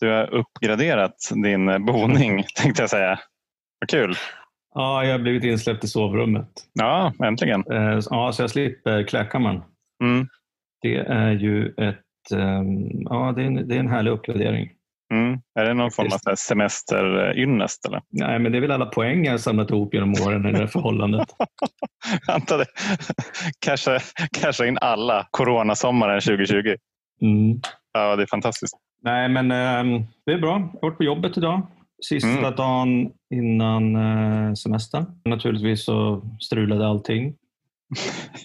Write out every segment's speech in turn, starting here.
Du har uppgraderat din boning tänkte jag säga. Vad kul. Ja, jag har blivit insläppt i sovrummet. Ja, äntligen. Eh, Ja, så jag slipper klädkammaren. Mm. Det är ju ett, ehm, ja, det är en, det är en härlig uppgradering. Mm. Är det någon form av semesterynnest? Eller? Nej, men det är väl alla poäng jag har samlat ihop genom åren i det här förhållandet. Antar det. Casha, casha in alla coronasommaren 2020. Mm. Ja, det är fantastiskt. Nej, men ehm, det är bra. Jag har varit på jobbet idag. Sista Mm. dagen innan eh, semestern. Naturligtvis så strulade allting.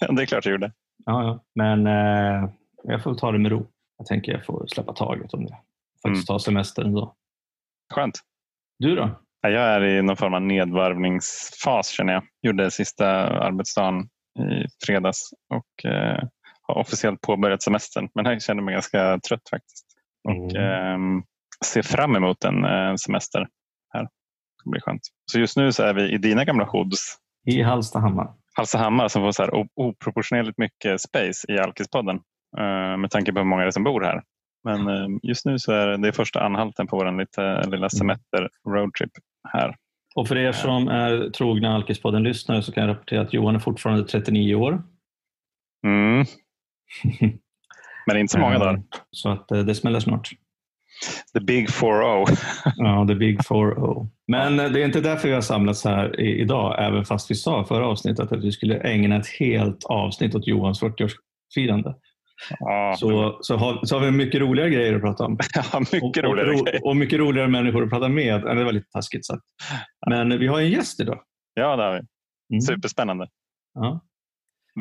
Det är klart jag gjorde. Ja, ja. Men eh, jag får ta det med ro. Jag tänker jag får släppa taget om det. Faktiskt ta semester ändå. Skönt. Du då? Ja, Jag är i någon form av nedvarvningsfas känner jag. Gjorde sista arbetsdagen i fredags och eh, har officiellt påbörjat semestern. Men jag känner mig ganska trött faktiskt. Och ehm, ser fram emot en eh, semester här. Det blir skönt. Så just nu så är vi i dina gamla hoods. I Hallstahammar. Hallstahammar som får så här oproportionerligt mycket space i Alkispodden. Eh, med tanke på hur många det är som bor här. Men eh, just nu så är det, första anhalten på vår lite, lilla semester roadtrip här. Och för er som är trogna Alkispodden-lyssnare så kan jag rapportera att Johan är fortfarande 39 år. Mm. Men inte så många dagar. Så att eh, det smäller snart. The big 4-0. Ja, the big 4-0. Men eh, det är inte därför vi har samlats här idag, även fast vi sa förra avsnittet att vi skulle ägna ett helt avsnitt åt Johans 40-årsfirande. Ja, Så, så, har, så har vi mycket roligare grejer att prata om. ja, mycket och, roligare och, grejer. och, mycket roligare människor att prata med. Det var lite taskigt sagt. Men vi har en gäst idag. Ja, det har vi. Mm. Superspännande. Ja.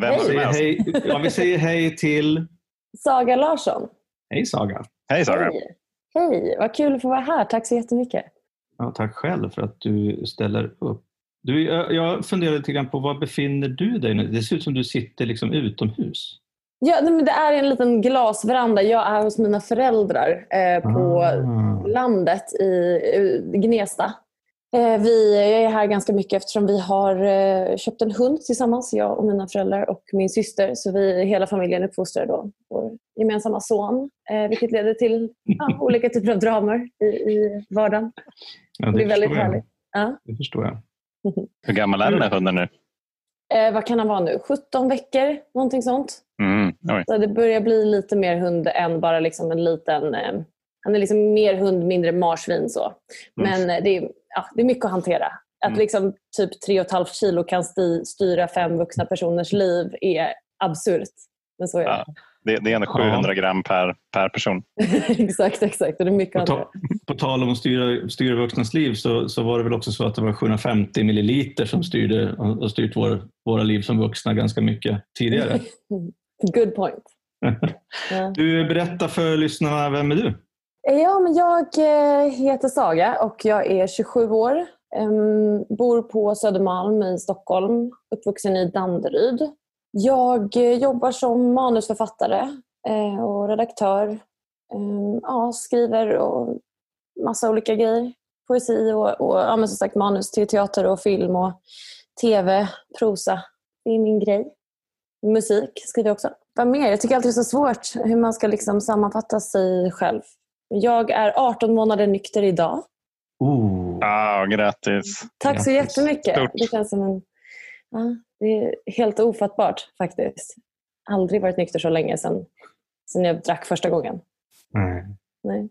Vem Vi, som säger hej, ja, vi säger hej till... Saga Larsson. Hej Saga. Hej Sara. Hej. Hej, vad kul att få vara här. Tack så jättemycket. Ja, tack själv för att du ställer upp. Du, jag, funderar lite grann på var befinner du dig nu? Det ser ut som du sitter liksom utomhus. Ja, nej, men det är en liten glasveranda. Jag är hos mina föräldrar eh, på Ah. landet i Gnesta. Eh, vi är här ganska mycket eftersom vi har eh, köpt en hund tillsammans, jag och mina föräldrar och min syster. Så vi, hela familjen uppfostrar då vår gemensamma son, eh, vilket leder till ja, olika typer av dramer i, i vardagen. Ja, Det är väldigt jag. härligt. Ja. Det förstår jag. Hur gammal är den här hunden nu? Eh, vad kan han vara nu? 17 veckor? Någonting sånt. Mm. Så det börjar bli lite mer hund än bara liksom en liten... Eh, han är liksom mer hund, mindre marsvin. Så. Men eh, det, är, ja, det är mycket att hantera. Att Mm. liksom typ 3,5 kilo kan sti, styra fem vuxna personers liv är absurt. Men så är det. Ja. Det, det är ändå 700 gram per, per person. exakt, exakt. Och det är mycket På, ta, på tal om att styra, styra vuxnas liv så, så var det väl också så att det var 750 milliliter som styrde och har styrt vår, våra liv som vuxna ganska mycket tidigare. Good point. Du, berätta för lyssnarna, vem är du? Eh, ja, men jag eh, heter Saga och jag är 27 år. Bor på Södermalm i Stockholm. Uppvuxen i Danderyd. Jag eh, jobbar som manusförfattare och redaktör. Ja, skriver och massa olika grejer. Poesi och, och ja, men som sagt manus till teater och film och tv, prosa. Det är min grej. Musik skriver jag också. Vad mer? Jag tycker alltid det är så svårt hur man ska liksom sammanfatta sig själv. Jag är 18 månader nykter idag. Oh. Ah, grattis. Tack så Grattis. jättemycket. Stort. Det känns som en... Ja, det är helt ofattbart faktiskt. Aldrig varit nykter så länge sedan, sedan jag drack första gången. Nej. Nej.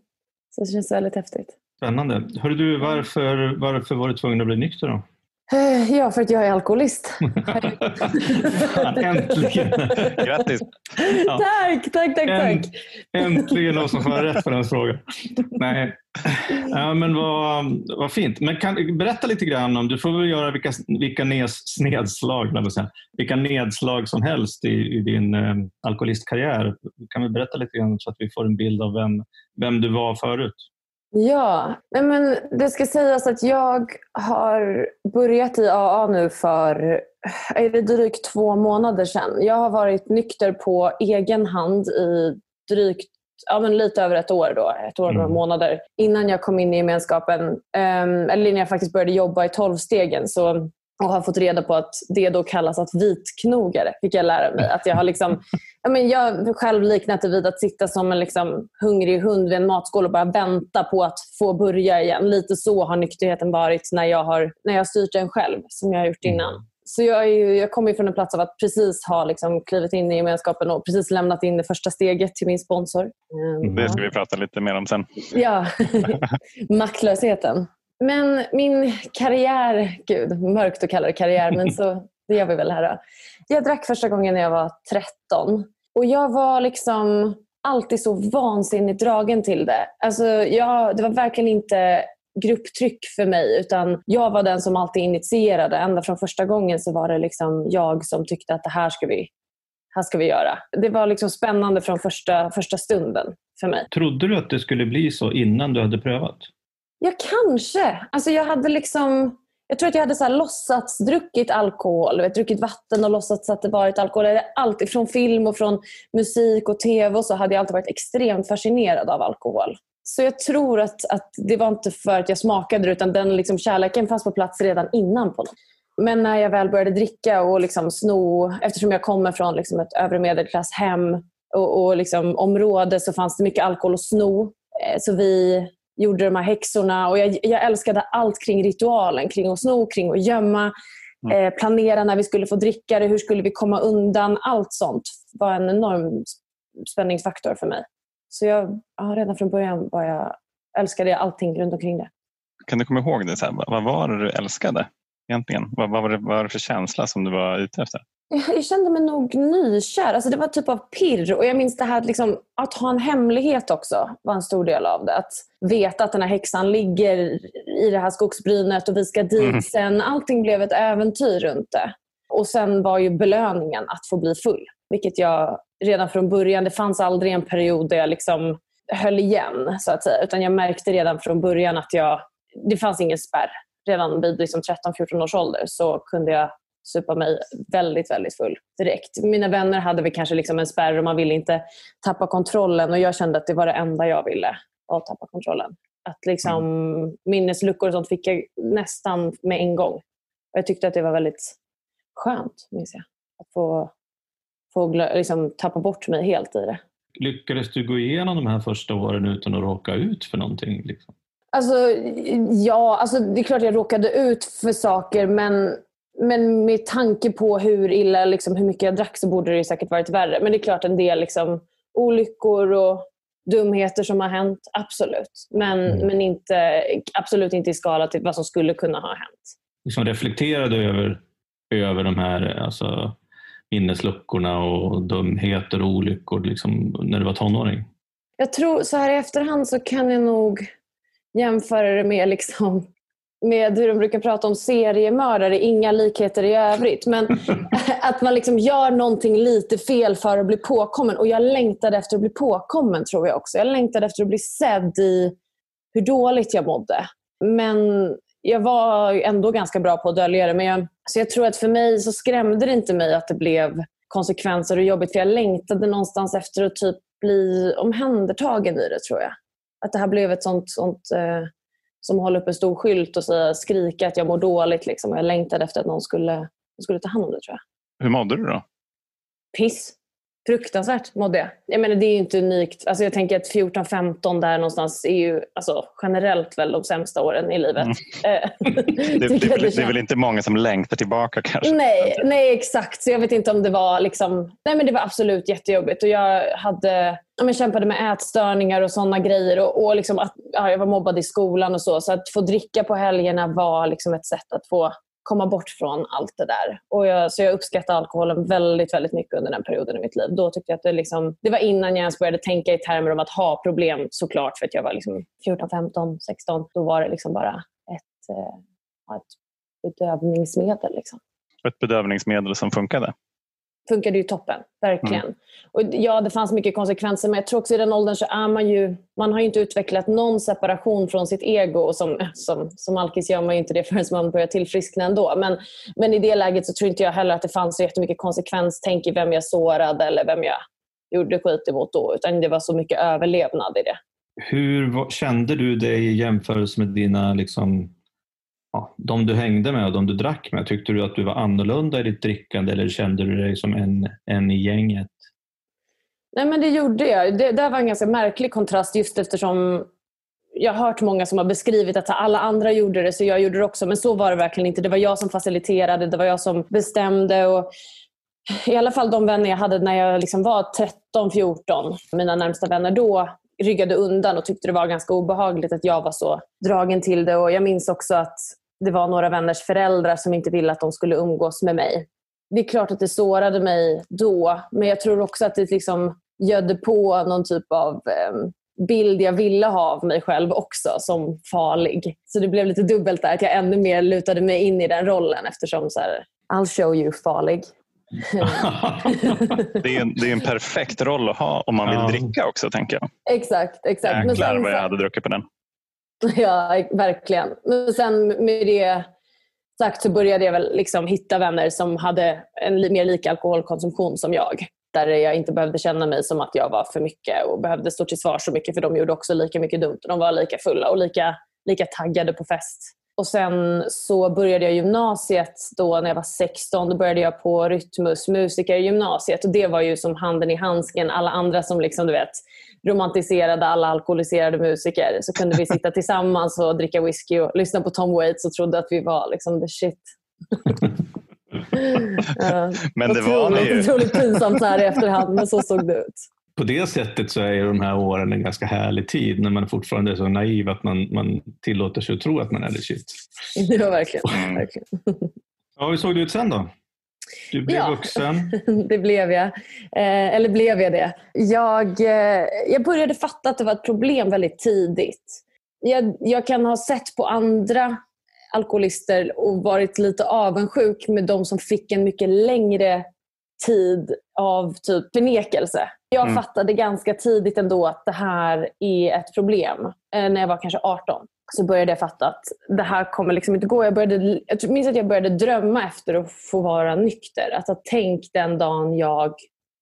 Så det känns väldigt häftigt. Spännande. Hörru du, varför, varför var du tvungen att bli nykter då? Eh, Ja, för att jag är alkoholist. Fan, äntligen! Grattis. Ja. Tack, tack, tack. Änt- tack. Äntligen någon som får rätt på den frågan. Nej. Ja, men vad, vad fint. Men kan, berätta lite grann om, du får väl göra vilka, vilka nes, säga. vilka nedslag som helst i, i din eh, alkoholistkarriär. Kan vi berätta lite grann så att vi får en bild av vem, vem du var förut? Ja, men det ska sägas att jag har börjat i AA nu för är det drygt två månader sedan. Jag har varit nykter på egen hand i drygt ja, men lite över ett år, då, ett år och några Mm. månader innan jag kom in i gemenskapen. Um, eller innan jag faktiskt började jobba i tolvstegen. Så och har fått reda på att det då kallas att vitknogare, fick jag lära mig. Att jag har liksom, ja, men jag själv liknat det vid att sitta som en liksom hungrig hund vid en matskål och bara vänta på att få börja igen. Lite så har nykterheten varit när jag har, när jag har styrt den själv, som jag har gjort innan. Mm. Så jag, är, jag kommer från en plats av att precis ha liksom klivit in i gemenskapen och precis lämnat in det första steget till min sponsor. Mm. Det ska vi prata lite mer om sen. Ja, maktlösheten. Men min karriär, gud mörkt att kalla det karriär men så, det gör vi väl här då. Jag drack första gången när jag var 13 och jag var liksom alltid så vansinnigt dragen till det. Alltså, jag, det var verkligen inte grupptryck för mig utan jag var den som alltid initierade. Ända från första gången så var det liksom jag som tyckte att det här ska vi, här ska vi göra. Det var liksom spännande från första, första stunden för mig. Trodde du att det skulle bli så innan du hade prövat? Ja, kanske. Alltså jag hade liksom... Jag tror att jag hade så här låtsats druckit alkohol, vet, druckit vatten och låtsats att det varit alkohol. Alltid från film och från musik och tv och så hade jag alltid varit extremt fascinerad av alkohol. Så jag tror att, att det var inte för att jag smakade det utan den liksom, kärleken fanns på plats redan innan. på något. Men när jag väl började dricka och liksom sno, eftersom jag kommer från liksom ett övre medelklasshem och, och liksom område så fanns det mycket alkohol att sno. Eh, så vi gjorde de här häxorna och jag, jag älskade allt kring ritualen, kring att sno, kring att gömma, mm. eh, planera när vi skulle få dricka det, hur skulle vi komma undan. Allt sånt var en enorm spänningsfaktor för mig. Så jag, ja, redan från början var jag, älskade jag allting runt omkring det. Kan du komma ihåg det? Så här, vad var det du älskade egentligen? Vad, vad, var det, vad var det för känsla som du var ute efter? Jag kände mig nog nykär. Alltså det var typ av pirr. Och jag minns det här liksom, att ha en hemlighet också var en stor del av det. Att veta att den här häxan ligger i det här skogsbrynet och vi ska dit mm. sen. Allting blev ett äventyr runt det. Och sen var ju belöningen att få bli full. Vilket jag redan från början, det fanns aldrig en period där jag liksom höll igen så att säga. Utan jag märkte redan från början att jag, det fanns ingen spärr. Redan vid liksom 13-14 års ålder så kunde jag supa mig väldigt, väldigt full direkt. Mina vänner hade väl kanske liksom en spärr och man ville inte tappa kontrollen och jag kände att det var det enda jag ville, att tappa kontrollen. Att liksom, mm. Minnesluckor och sånt fick jag nästan med en gång. Och jag tyckte att det var väldigt skönt, minns jag. Att få, få liksom, tappa bort mig helt i det. Lyckades du gå igenom de här första åren utan att råka ut för någonting? Liksom? Alltså, ja, alltså, det är klart jag råkade ut för saker men men med tanke på hur illa, liksom, hur mycket jag drack så borde det säkert varit värre. Men det är klart en del liksom, olyckor och dumheter som har hänt, absolut. Men, mm. men inte, absolut inte i skala till vad som skulle kunna ha hänt. Liksom reflekterade du över, över de här alltså, minnesluckorna och dumheter och olyckor liksom, när du var tonåring? Jag tror så här i efterhand så kan jag nog jämföra det med liksom med hur de brukar prata om seriemördare, inga likheter i övrigt. Men att man liksom gör någonting lite fel för att bli påkommen. Och jag längtade efter att bli påkommen tror jag också. Jag längtade efter att bli sedd i hur dåligt jag mådde. Men jag var ändå ganska bra på att dölja det. Men jag, så jag tror att för mig så skrämde det inte mig att det blev konsekvenser och jobbigt. För jag längtade någonstans efter att typ bli omhändertagen i det tror jag. Att det här blev ett sånt, sånt eh, som håller upp en stor skylt och säger, skrika att jag mår dåligt. Liksom. Jag längtade efter att någon skulle, skulle ta hand om det tror jag. Hur mådde du då? Piss. Fruktansvärt mådde jag. jag menar, det är inte unikt. Alltså jag tänker att 14-15 där någonstans är ju alltså, generellt väl de sämsta åren i livet. Mm. Eh, det, det, det, det, är väl inte många som längtar tillbaka kanske? Nej, nej exakt. Så jag vet inte om det var liksom... Nej men det var absolut jättejobbigt. Och jag hade jag kämpade med ätstörningar och sådana grejer. Och, och liksom att, ja, jag var mobbad i skolan och så. Så att få dricka på helgerna var liksom ett sätt att få komma bort från allt det där. Och jag, så jag uppskattade alkoholen väldigt, väldigt mycket under den perioden i mitt liv. Då tyckte jag att det, liksom, det var innan jag ens började tänka i termer om att ha problem såklart. För att jag var liksom 14, 15, 16. Då var det liksom bara ett, eh, ett bedövningsmedel. Liksom. Ett bedövningsmedel som funkade? Funkade ju toppen, verkligen. Mm. Och ja, det fanns mycket konsekvenser men jag tror också i den åldern så är man ju, man har ju inte utvecklat någon separation från sitt ego. Och som, som, som alkis gör man ju inte det förrän man börjar tillfriskna ändå. Men, men i det läget så tror inte jag heller att det fanns så jättemycket konsekvenstänk i vem jag sårade eller vem jag gjorde skit emot då. Utan det var så mycket överlevnad i det. Hur kände du dig i jämförelse med dina liksom, ja, de du hängde med och de du drack med? Tyckte du att du var annorlunda i ditt drickande eller kände du dig som en, en i gänget? Nej men det gjorde jag. Det där var en ganska märklig kontrast just eftersom jag har hört många som har beskrivit att alla andra gjorde det så jag gjorde det också. Men så var det verkligen inte. Det var jag som faciliterade, det var jag som bestämde. Och I alla fall de vänner jag hade när jag liksom var 13-14, mina närmsta vänner, då ryggade undan och tyckte det var ganska obehagligt att jag var så dragen till det. Och Jag minns också att det var några vänners föräldrar som inte ville att de skulle umgås med mig. Det är klart att det sårade mig då, men jag tror också att det liksom gödde på någon typ av eh, bild jag ville ha av mig själv också som farlig. Så det blev lite dubbelt där, att jag ännu mer lutade mig in i den rollen eftersom så här, I'll show you farlig. det, är en, det är en perfekt roll att ha om man vill dricka också tänker jag. exakt, exakt. Men Jäklar vad jag hade druckit på den. Ja, verkligen. Men sen med det sagt så började jag väl liksom hitta vänner som hade en mer lika alkoholkonsumtion som jag. Där jag inte behövde känna mig som att jag var för mycket och behövde stå till svar så mycket för de gjorde också lika mycket dumt. De var lika fulla och lika, lika taggade på fest. Och Sen så började jag gymnasiet då när jag var 16. Då började jag på Rytmus musikergymnasiet och det var ju som handen i handsken. Alla andra som liksom, du vet, romantiserade alla alkoholiserade musiker så kunde vi sitta tillsammans och dricka whisky och lyssna på Tom Waits och trodde att vi var liksom the shit. Men det var otroligt, ni ju. otroligt pinsamt så här i efterhand, men så såg det ut. På det sättet så är de här åren en ganska härlig tid när man fortfarande är så naiv att man, man tillåter sig att tro att man är shit. Ja, verkligen. Verkligen. Ja, hur såg det ut sen då? Du blev Ja. vuxen. Det blev jag. Eh, eller blev jag det? Jag, eh, jag började fatta att det var ett problem väldigt tidigt. Jag, jag kan ha sett på andra alkoholister och varit lite avundsjuk med de som fick en mycket längre tid av typ förnekelse. Jag Mm. fattade ganska tidigt ändå att det här är ett problem. Eh, när jag var kanske 18 så började jag fatta att det här kommer liksom inte gå. Jag, började, jag minns att jag började drömma efter att få vara nykter. Att ha tänkt den dagen jag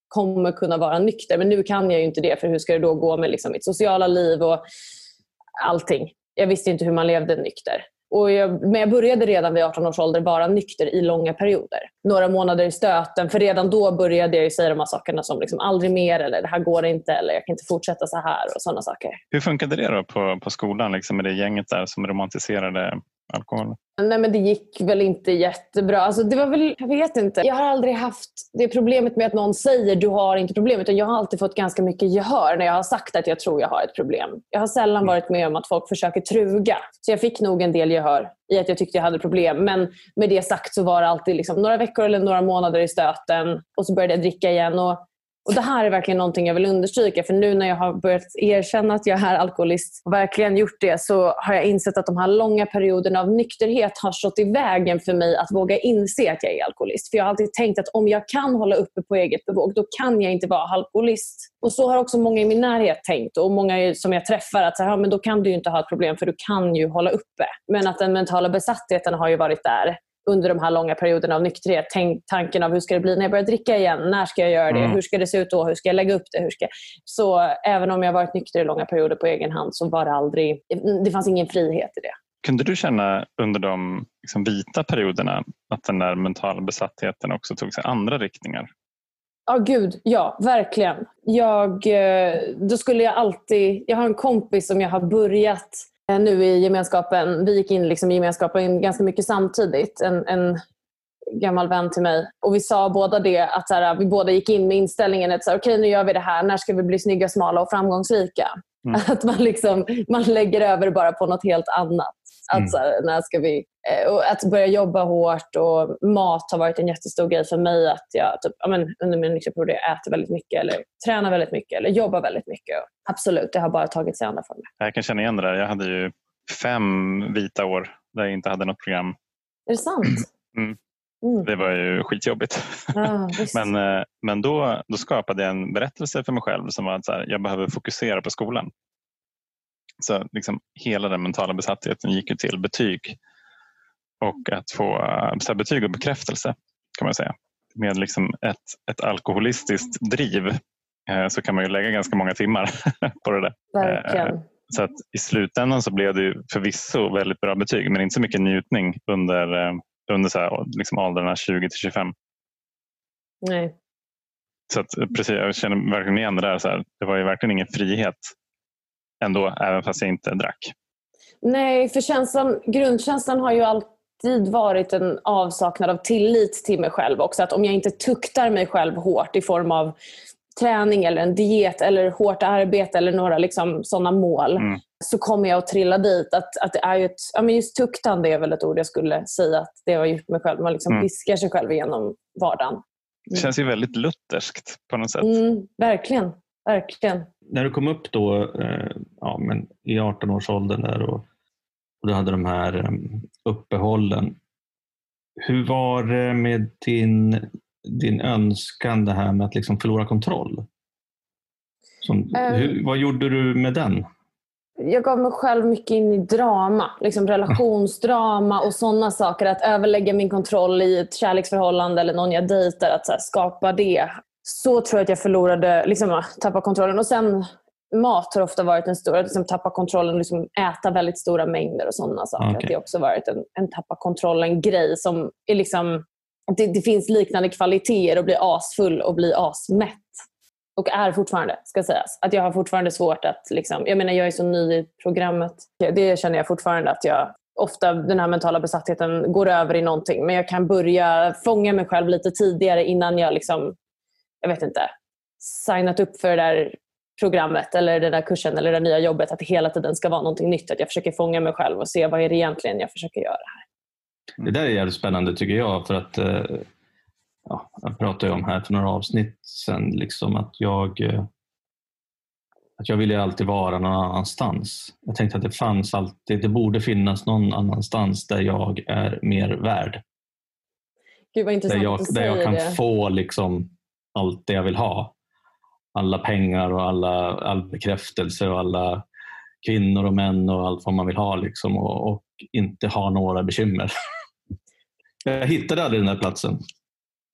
kommer kunna vara nykter. Men nu kan jag ju inte det för hur ska det då gå med liksom mitt sociala liv och allting. Jag visste inte hur man levde nykter. Och jag, men jag började redan vid 18 års ålder vara nykter i långa perioder. Några månader i stöten. För redan då började jag ju säga de här sakerna som liksom aldrig mer eller det här går inte eller jag kan inte fortsätta så här och sådana saker. Hur funkade det då på, på skolan liksom, med det gänget där som romantiserade alkohol? Nej men det gick väl inte jättebra. Alltså, det var väl, jag vet inte. Jag har aldrig haft det problemet med att någon säger du har inte problem. Utan jag har alltid fått ganska mycket gehör när jag har sagt att jag tror jag har ett problem. Jag har sällan varit med om att folk försöker truga. Så jag fick nog en del gehör i att jag tyckte jag hade problem. Men med det sagt så var det alltid liksom några veckor eller några månader i stöten. Och så började jag dricka igen. Och och Det här är verkligen någonting jag vill understryka. För nu när jag har börjat erkänna att jag är alkoholist och verkligen gjort det så har jag insett att de här långa perioderna av nykterhet har stått i vägen för mig att våga inse att jag är alkoholist. För Jag har alltid tänkt att om jag kan hålla uppe på eget bevåg, då kan jag inte vara alkoholist. Och Så har också många i min närhet tänkt och många som jag träffar att så här, ja, men då kan du ju inte ha ett problem för du kan ju hålla uppe. Men att den mentala besattheten har ju varit där under de här långa perioderna av nykterhet. Tänk tanken av hur ska det bli när jag börjar dricka igen? När ska jag göra det? Mm. Hur ska det se ut då? Hur ska jag lägga upp det? Hur ska... Så även om jag varit nykter i långa perioder på egen hand så var det aldrig, det fanns ingen frihet i det. Kunde du känna under de liksom, vita perioderna att den där mentala besattheten också tog sig andra riktningar? Ja, gud. Ja, verkligen. Jag, eh, då skulle jag alltid... Jag har en kompis som jag har börjat nu i gemenskapen. Vi gick in liksom i gemenskapen ganska mycket samtidigt. En, en gammal vän till mig. Och Vi sa båda det, att så här, vi båda gick in med inställningen att okej, nu gör vi det här. När ska vi bli snygga, smala och framgångsrika? Mm. Att man, liksom, man lägger över bara på något helt annat. Att, Mm. så här, när ska vi, eh, och att börja jobba hårt och mat har varit en jättestor grej för mig. Att jag typ, men, under min nykterperiod jag äter väldigt mycket eller tränar väldigt mycket eller jobbar väldigt mycket. Absolut, det har bara tagit sig andra former. Jag kan känna igen det där. Jag hade ju fem vita år där jag inte hade något program. Är det sant? Mm. Mm. Det var ju skitjobbigt. Ah. Men, eh, men då, då skapade jag en berättelse för mig själv som var att så här, jag behöver fokusera på skolan. Så liksom, hela den mentala besattheten gick ju till betyg och att få eh, så betyg och bekräftelse kan man säga. Med liksom ett, ett alkoholistiskt driv eh, så kan man ju lägga ganska många timmar på det där. Verkligen. Så att i slutändan så blev det ju förvisso väldigt bra betyg men inte så mycket njutning under, eh, under så här, liksom åldrarna 20 till 25. Nej. Så att, eh, precis, jag känner verkligen igen det där. Så här, det var ju verkligen ingen frihet ändå, även fast jag inte drack. Nej, för känslan, grundkänslan har ju alltid varit en avsaknad av tillit till mig själv också. Att om jag inte tuktar mig själv hårt i form av träning eller en diet eller hårt arbete eller några liksom, sådana mål Mm. så kommer jag att trilla dit. Att, att det är ju ett, ja, men just tuktande är väl ett ord jag skulle säga att det har gjort mig själv. Man liksom Mm. piskar sig själv igenom vardagen. Det känns ju väldigt lutherskt på något sätt. Mm, verkligen. verkligen. När du kom upp då eh, ja, men i 18-årsåldern där och, och du hade de här eh, uppehållen. Hur var det med din, din önskan det här med att liksom förlora kontroll? Som, Eh. hur, vad gjorde du med den? jag gav mig själv mycket in i drama. Liksom relationsdrama och sådana saker. Att överlägga min kontroll i ett kärleksförhållande eller någon jag dejtar. Att skapa det. Så tror jag att jag förlorade, liksom, tappa kontrollen. Och sen mat har ofta varit en stor, att liksom, tappa kontrollen och liksom, äta väldigt stora mängder och sådana saker. Att det har också varit en, en tappa kontrollen-grej som är liksom det, det finns liknande kvaliteter att bli asfull och bli asmätt. Och är fortfarande, ska sägas. Att jag har fortfarande svårt att... Liksom, jag menar, jag är så ny i programmet. Det känner jag fortfarande att jag... Ofta den här mentala besattheten går över i någonting. Men jag kan börja fånga mig själv lite tidigare innan jag liksom... Jag vet inte. Signat upp för det där programmet eller den där kursen eller det nya jobbet. Att det hela tiden ska vara någonting nytt. Att jag försöker fånga mig själv och se vad är det egentligen jag försöker göra här. Det där är jävligt spännande tycker jag för att eh, ja, jag pratade om här för några avsnitt sen liksom att jag eh, att jag ville alltid vara någon annanstans. Jag tänkte att det fanns alltid, det borde finnas någon annanstans där jag är mer värd. Gud vad Där intressant jag, att du där jag säger kan det. få liksom allt det jag vill ha. Alla pengar och alla, all bekräftelse och alla kvinnor och män och allt vad man vill ha liksom, och, och inte ha några bekymmer. Jag hittade aldrig den där platsen.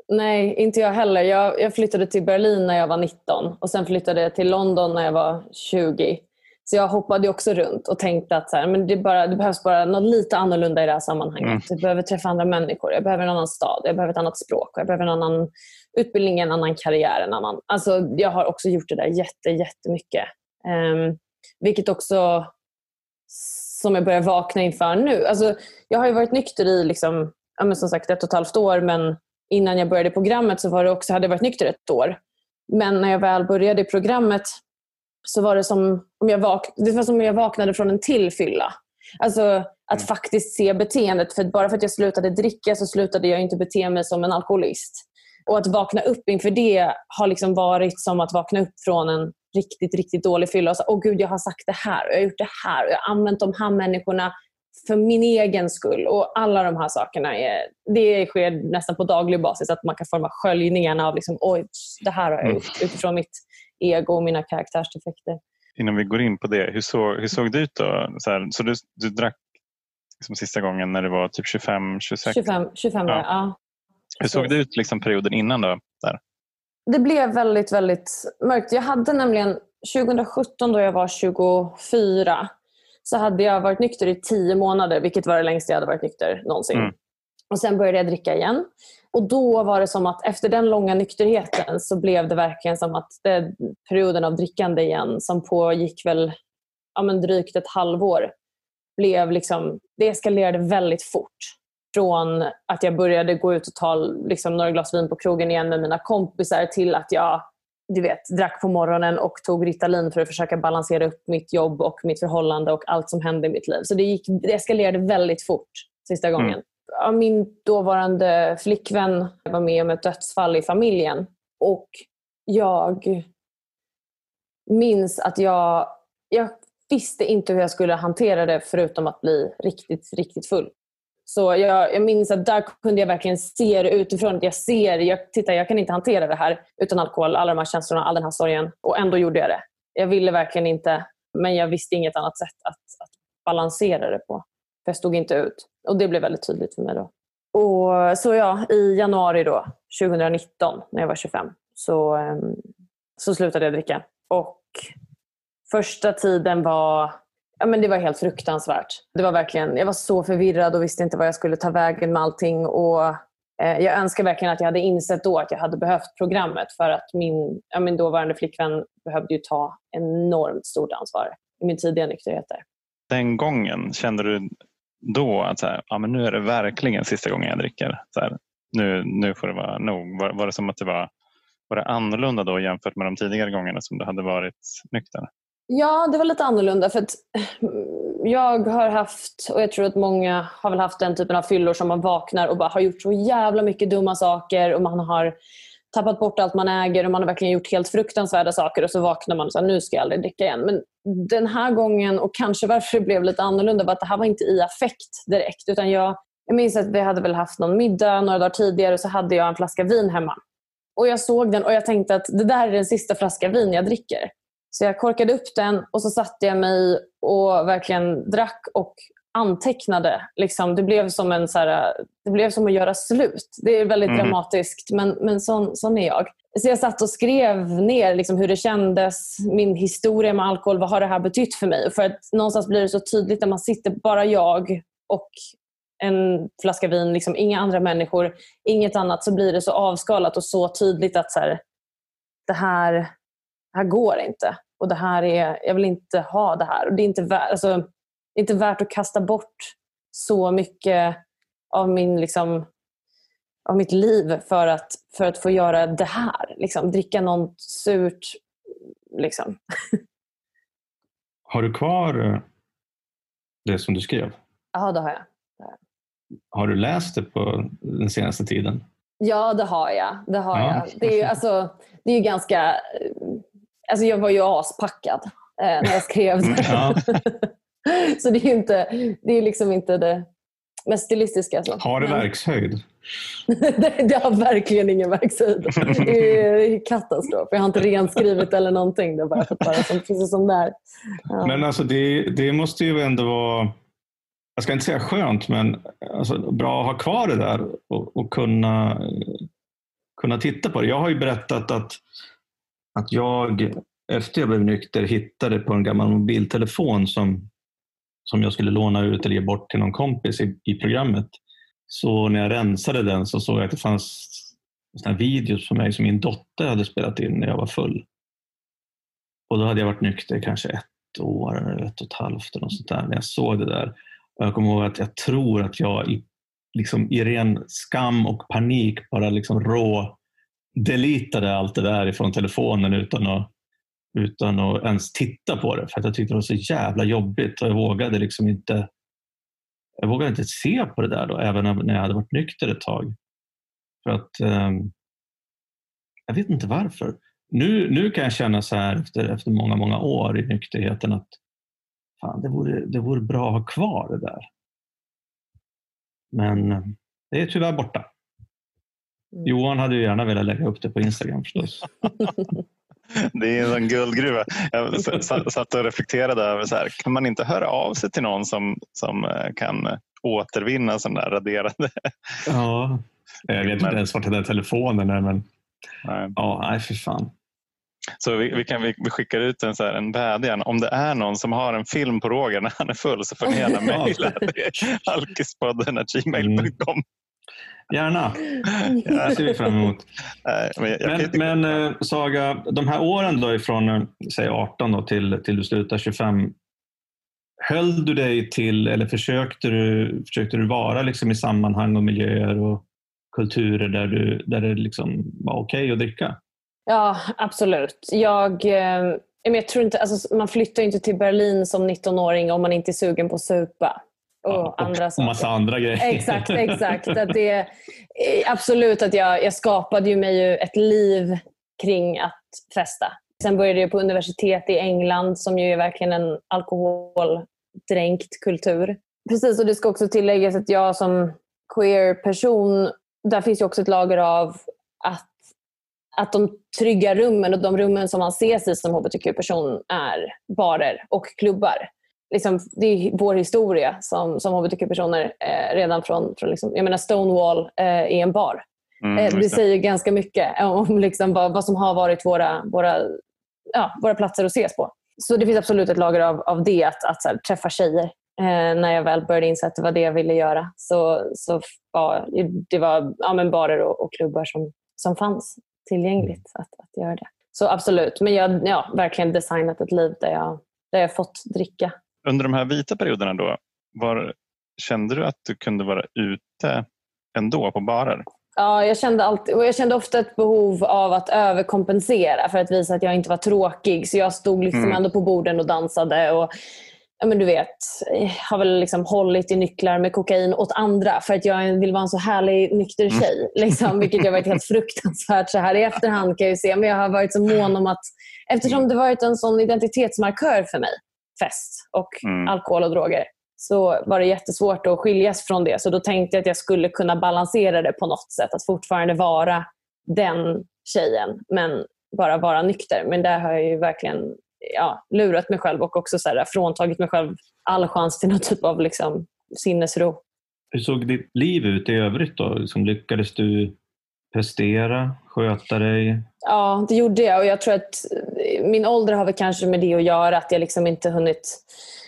Nej, inte jag heller. Jag, jag flyttade till Berlin när jag var 19 och sen flyttade jag till London när jag var 20. Så jag hoppade också runt och tänkte att så här, men det, bara, det behövs bara något lite annorlunda i det här sammanhanget. Mm. Jag behöver träffa andra människor, jag behöver en annan stad, jag behöver ett annat språk, jag behöver en annan utbildning, en annan karriär. En annan. Alltså, jag har också gjort det där jätte, jättemycket. Um, vilket också som jag börjar vakna inför nu. Alltså, jag har ju varit nykter i liksom, ja, som sagt ett och ett halvt år men innan jag började programmet så var det också, hade jag varit nykter ett år. Men när jag väl började i programmet så var det som om jag, vak- det var som om jag vaknade från en till fylla. Alltså att Mm. faktiskt se beteendet. För bara för att jag slutade dricka så slutade jag inte bete mig som en alkoholist. Och att vakna upp inför det har liksom varit som att vakna upp från en riktigt, riktigt dålig fylla och säga åh gud, jag har sagt det här och jag har gjort det här och jag har använt de här människorna för min egen skull. Och alla de här sakerna, är, det sker nästan på daglig basis att man kan forma sköljningarna av liksom, oj, det här har jag Mm. gjort utifrån mitt ego och mina karaktärsdefekter. Innan vi går in på det, hur såg, hur såg det ut då? Så, här, så du, du drack liksom sista gången när det var typ 25, 26? 25, 25 Ja. ja. Hur såg det ut liksom perioden innan då? Där? Det blev väldigt, väldigt mörkt. Jag hade nämligen 2017 då jag var 24 så hade jag varit nykter i 10 månader, vilket var det längsta jag hade varit nykter någonsin. Mm. Och Sen började jag dricka igen. Och Då var det som att efter den långa nykterheten så blev det verkligen som att det, perioden av drickande igen som pågick väl ja, men drygt ett halvår blev liksom, det eskalerade väldigt fort. Från att jag började gå ut och ta liksom, några glas vin på krogen igen med mina kompisar till att jag du vet, drack på morgonen och tog Ritalin för att försöka balansera upp mitt jobb och mitt förhållande och allt som hände i mitt liv. Så det, gick, det eskalerade väldigt fort sista gången. Mm. Ja, min dåvarande flickvän var med om ett dödsfall i familjen och jag minns att jag, jag visste inte hur jag skulle hantera det förutom att bli riktigt, riktigt full. Så jag, jag minns att där kunde jag verkligen se det utifrån. Jag ser, jag, titta jag kan inte hantera det här utan alkohol, alla de här känslorna, all den här sorgen. Och ändå gjorde jag det. Jag ville verkligen inte, men jag visste inget annat sätt att, att balansera det på. För jag stod inte ut. Och det blev väldigt tydligt för mig då. Och Så ja, i januari då, 2019, när jag var 25, så, ehm, så slutade jag dricka. Och första tiden var Ja, men det var helt fruktansvärt. Det var verkligen, jag var så förvirrad och visste inte vad jag skulle ta vägen med allting. Och, eh, jag önskar verkligen att jag hade insett då att jag hade behövt programmet för att min, ja, min dåvarande flickvän behövde ju ta enormt stort ansvar i min tidiga nykterhet. Den gången, kände du då att så här, ja, men nu är det verkligen sista gången jag dricker? Så här, nu, nu får det vara nog. Var, var det som att det var, var det annorlunda då jämfört med de tidigare gångerna som du hade varit nykter? Ja, det var lite annorlunda. för att eh, Jag har haft, och jag tror att många har väl haft den typen av fyllor som man vaknar och bara har gjort så jävla mycket dumma saker och man har tappat bort allt man äger och man har verkligen gjort helt fruktansvärda saker och så vaknar man och säger nu ska jag aldrig dricka igen. Men den här gången, och kanske varför det blev lite annorlunda, var att det här var inte i affekt direkt. Utan jag, jag minns att vi hade väl haft någon middag några dagar tidigare och så hade jag en flaska vin hemma. Och Jag såg den och jag tänkte att det där är den sista flaska vin jag dricker. Så jag korkade upp den och så satte jag mig och verkligen drack och antecknade. Liksom, det, blev som en, så här, det blev som att göra slut. Det är väldigt mm. dramatiskt, men, men sån, sån är jag. Så jag satt och skrev ner liksom, hur det kändes, min historia med alkohol, vad har det här betytt för mig? För att någonstans blir det så tydligt när man sitter, bara jag och en flaska vin, liksom, inga andra människor, inget annat, så blir det så avskalat och så tydligt att så här, det, här, det här går inte. Och det här är, jag vill inte ha det här. Och det, är inte värt, alltså, inte värt att kasta bort så mycket av, min, liksom, av mitt liv för att, för att få göra det här. Liksom, dricka något surt. Liksom. Har du kvar eh, det som du skrev? Ja, det har jag. Har du läst det på den senaste tiden? Ja, det har jag. Det, har ja. jag. det, är ju, alltså, det är ganska Alltså jag var ju aspackad eh, när jag skrev det. Ja. så det är ju inte, det är liksom inte det mest stilistiska. Så. Har det verkshöjd? det, det, har verkligen ingen verkshöjd. Det är katastrof. Jag har inte renskrivit eller någonting. Det är bara, bara som, precis som där. Ja. Men alltså det, det måste ju ändå vara jag ska inte säga skönt, men alltså, bra att ha kvar det där och, och kunna, kunna titta på det. Jag har ju berättat att att jag efter jag blev nykter hittade på en gammal mobiltelefon som, som jag skulle låna ut eller ge bort till någon kompis i, i programmet. Så när jag rensade den så såg jag att det fanns såna videos på mig som min dotter hade spelat in när jag var full. Och då hade jag varit nykter kanske ett år eller ett och ett halvt eller något sånt där när jag såg det där. Och jag kommer ihåg att jag tror att jag i, liksom, i ren skam och panik bara liksom rå deletade allt det där ifrån telefonen utan att, utan att ens titta på det för att jag tyckte det var så jävla jobbigt och jag vågade liksom inte jag vågade inte se på det där då, även när jag hade varit nykter ett tag. För att eh, Jag vet inte varför. Nu, nu kan jag känna så här efter, efter många, många år i nykterheten att fan, det, vore, det vore bra att ha kvar det där. Men eh, det är tyvärr borta. Mm. Johan hade ju gärna velat lägga upp det på Instagram förstås. Det är en guldgruva. Jag satt och reflekterade över så här, kan man inte höra av sig till någon som, som eh, kan återvinna sådana där raderade? Ja, jag vet inte ens vart den där telefonen är men nej. ja, nej för fan. Så vi, vi, kan, vi, vi skickar ut en, så här, en vädjan. Om det är någon som har en film på Roger när han är full så får ni gärna mejla alkispodden gmail.com. Gärna. Det ser vi fram emot. men, men, eh, Saga, de här åren då ifrån eh, säg 18 då till, till du slutar 25. Höll du dig till, eller försökte du, försökte du vara liksom i sammanhang och miljöer och kulturer där, du, där det liksom var okej okay att dricka? Ja, absolut. Jag, eh, jag tror inte, alltså, man flyttar inte till Berlin som 19-åring om man inte är sugen på att supa och, ja, andra saker. massa andra grejer. Exakt, exakt. Att det, absolut att jag, jag skapade ju mig ju ett liv kring att festa. Sen började jag på universitet i England som ju är verkligen en alkoholdränkt kultur. Precis, och det ska också tilläggas att jag som queer person, där finns ju också ett lager av att, att de trygga rummen och de rummen som man ses i som hbtq-person är barer och klubbar liksom, det är vår historia som, som hbtq-personer eh, redan från, från liksom, jag menar Stonewall eh, är en bar. Mm, eh, det säger ganska mycket om liksom vad, vad som har varit våra, våra, ja, våra platser att ses på. så det finns absolut ett lager av, av det, att, att här, träffa tjejer. Eh, när jag väl började inse att det var det jag ville göra. Så, så var, det var ja, men barer och, och klubbar som, som fanns tillgängligt att, att göra det. Så absolut, men jag har ja, verkligen designat ett liv där jag, där jag fått dricka. Under de här vita perioderna då, var, kände du att du kunde vara ute ändå på barer? Ja, jag kände, alltid, jag kände ofta ett behov av att överkompensera för att visa att jag inte var tråkig. Så jag stod liksom mm. ändå på borden och dansade. Och, ja, men du vet, har väl liksom hållit i nycklar med kokain åt andra för att jag vill vara en så härlig nykter mm. tjej. Mm. Liksom, vilket har varit helt fruktansvärt så här i efterhand kan jag se. Men jag har varit så mån om att, eftersom det varit en sån identitetsmarkör för mig, fest och mm. alkohol och droger, så var det jättesvårt att skiljas från det. Så då tänkte jag att jag skulle kunna balansera det på något sätt. Att fortfarande vara den tjejen, men bara vara nykter. Men där har jag ju verkligen ja, lurat mig själv och också så här, fråntagit mig själv all chans till någon typ av liksom, sinnesro. Hur såg ditt liv ut i övrigt då? Liksom, lyckades du prestera, sköta dig? Ja, det gjorde jag och jag tror att eh, min ålder har väl kanske med det att göra. Att jag liksom inte hunnit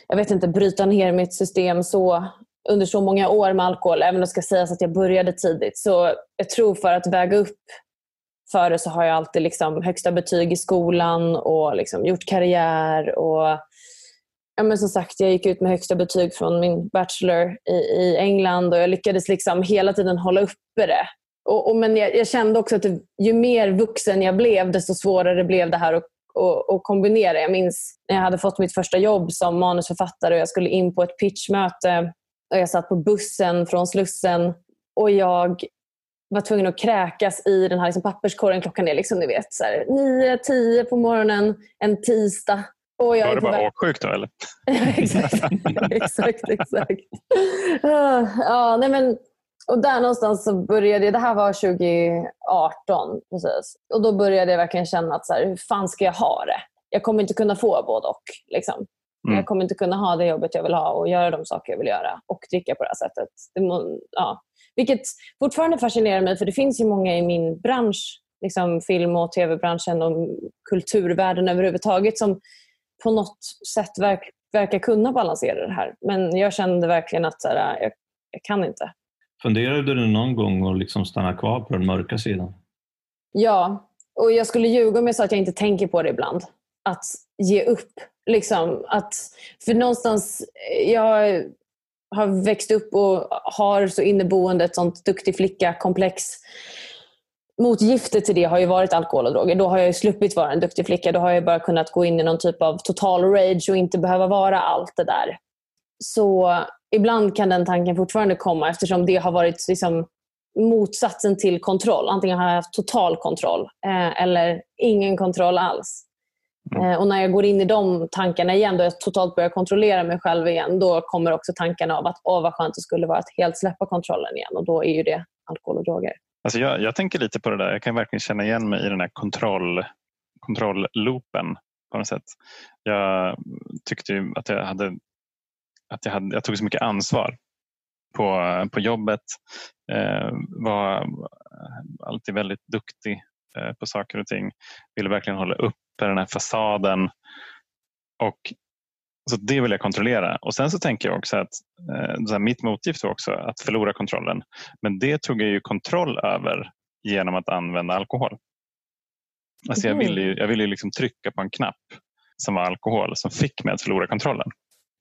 jag vet inte, bryta ner mitt system så under så många år med alkohol, även om det ska sägas att jag började tidigt. Så jag tror för att väga upp för det så har jag alltid liksom högsta betyg i skolan och liksom gjort karriär. Och, ja, men som sagt, jag gick ut med högsta betyg från min bachelor i, i England och jag lyckades liksom hela tiden hålla uppe det. Och, och men jag, jag, kände också att det, ju mer vuxen jag blev, desto svårare blev det här att och, och, kombinera. Jag minns när jag hade fått mitt första jobb som manusförfattare och jag skulle in på ett pitchmöte och jag satt på bussen från Slussen och jag var tvungen att kräkas i den här liksom papperskorgen. Klockan är liksom, ni vet, så här, 9, 10 på morgonen en tisdag. Och jag var det bara åksjuk då eller? exakt, exakt, exakt. Ja, nej men, och där någonstans så började det här var 2018 precis. Och då började jag verkligen känna att så här, hur fan ska jag ha det? Jag kommer inte kunna få både och. Liksom. Mm. Jag kommer inte kunna ha det jobbet jag vill ha och göra de saker jag vill göra och dricka på det här sättet. Det må, ja. Vilket fortfarande fascinerar mig för det finns ju många i min bransch, liksom film och tv-branschen och kulturvärlden överhuvudtaget som på något sätt verk, verkar kunna balansera det här. Men jag kände verkligen att så här, jag, jag kan inte. Funderade du någon gång att liksom stanna kvar på den mörka sidan? Ja, och jag skulle ljuga om jag sa att jag inte tänker på det ibland. Att ge upp. Liksom, att, för någonstans, eh, jag har växt upp och har så inneboende ett sånt duktig flicka-komplex. Motgiftet till det har ju varit alkohol och droger. Då har jag sluppit vara en duktig flicka. Då har jag bara kunnat gå in i någon typ av total rage och inte behöva vara allt det där. Så ibland kan den tanken fortfarande komma eftersom det har varit liksom motsatsen till kontroll. Antingen har jag haft total kontroll eh, eller ingen kontroll alls. Mm. Eh, och när jag går in i de tankarna igen, då jag totalt börjar kontrollera mig själv igen, då kommer också tankarna av att åh vad skönt det skulle vara att helt släppa kontrollen igen. Och då är ju det alkohol och droger. Alltså jag, jag tänker lite på det där. Jag kan verkligen känna igen mig i den här kontroll, kontrollloopen på något sätt. Jag tyckte att jag hade att jag, hade, jag tog så mycket ansvar på, på jobbet. Eh, var alltid väldigt duktig eh, på saker och ting. Ville verkligen hålla uppe den här fasaden. Och så Det vill jag kontrollera. Och Sen så tänker jag också att eh, mitt motgift var också att förlora kontrollen. Men det tog jag ju kontroll över genom att använda alkohol. Alltså jag ville ju, jag ville liksom trycka på en knapp som var alkohol som fick mig att förlora kontrollen.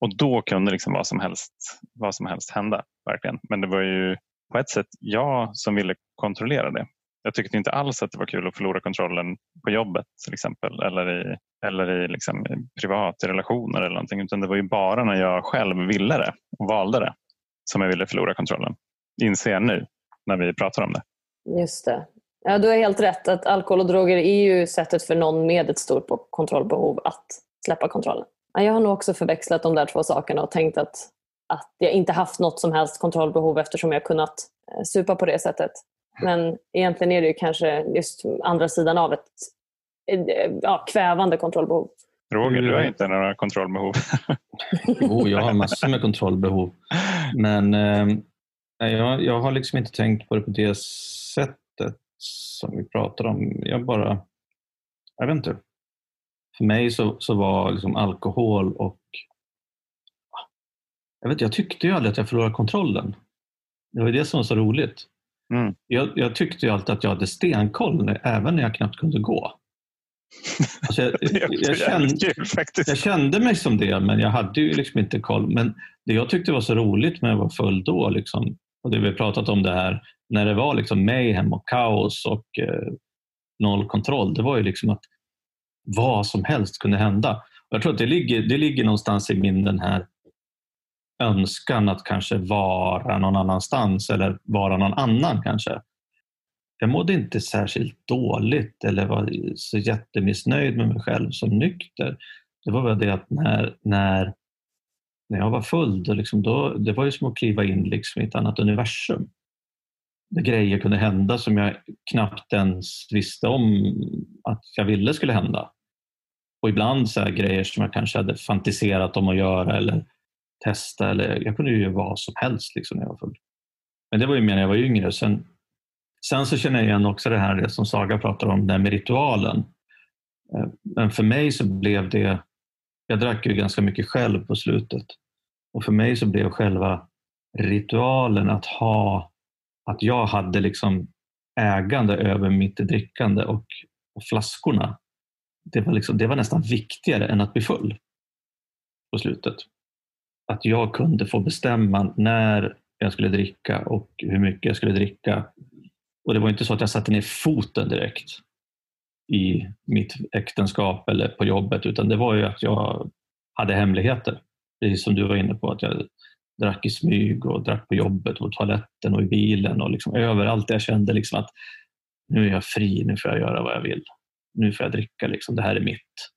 Och då kunde liksom vad, som helst, vad som helst hända. verkligen. Men det var ju på ett sätt jag som ville kontrollera det. Jag tyckte inte alls att det var kul att förlora kontrollen på jobbet till exempel eller i, eller i, liksom, i relationer eller någonting. Utan det var ju bara när jag själv ville det och valde det som jag ville förlora kontrollen. Inser jag nu när vi pratar om det. Just det. Ja, du har helt rätt att alkohol och droger är ju sättet för någon med ett stort kontrollbehov att släppa kontrollen. Jag har nog också förväxlat de där två sakerna och tänkt att, att jag inte haft något som helst kontrollbehov eftersom jag kunnat eh, supa på det sättet. Men egentligen är det ju kanske just andra sidan av ett eh, ja, kvävande kontrollbehov. Roger, du har inte några kontrollbehov? jo, jag har massor med kontrollbehov. Men eh, jag, jag har liksom inte tänkt på det på det sättet som vi pratar om. Jag bara, jag vet inte. För mig så, så var liksom alkohol och... Jag, vet, jag tyckte ju aldrig att jag förlorade kontrollen. Det var det som var så roligt. Mm. Jag, jag tyckte ju alltid att jag hade stenkoll när, även när jag knappt kunde gå. Alltså jag, jag, kände, jag kände mig som det, men jag hade ju liksom inte koll. Men det jag tyckte var så roligt med att vara full då, liksom, och det vi har pratat om det här, när det var liksom mayhem och kaos och eh, noll kontroll, det var ju liksom att vad som helst kunde hända. Jag tror att det ligger, det ligger någonstans i min den här önskan att kanske vara någon annanstans eller vara någon annan kanske. Jag mådde inte särskilt dåligt eller var så jättemissnöjd med mig själv som nykter. Det var väl det att när, när, när jag var full, då liksom, då, det var ju som att kliva in liksom i ett annat universum. Där grejer kunde hända som jag knappt ens visste om att jag ville skulle hända. Och ibland så här grejer som jag kanske hade fantiserat om att göra eller testa. Eller, jag kunde ju göra vad som helst liksom, när jag var full. Men det var ju mer när jag var yngre. Sen, sen så känner jag igen också det här det som Saga pratar om, det här med ritualen. Eh, men för mig så blev det, jag drack ju ganska mycket själv på slutet. Och för mig så blev själva ritualen att ha, att jag hade liksom ägande över mitt drickande och, och flaskorna. Det var, liksom, det var nästan viktigare än att bli full på slutet. Att jag kunde få bestämma när jag skulle dricka och hur mycket jag skulle dricka. Och det var inte så att jag satte ner foten direkt i mitt äktenskap eller på jobbet utan det var ju att jag hade hemligheter. Precis som du var inne på, att jag drack i smyg och drack på jobbet och toaletten och i bilen och liksom överallt. Jag kände liksom att nu är jag fri, nu får jag göra vad jag vill. Nu får jag dricka, liksom. det här är mitt.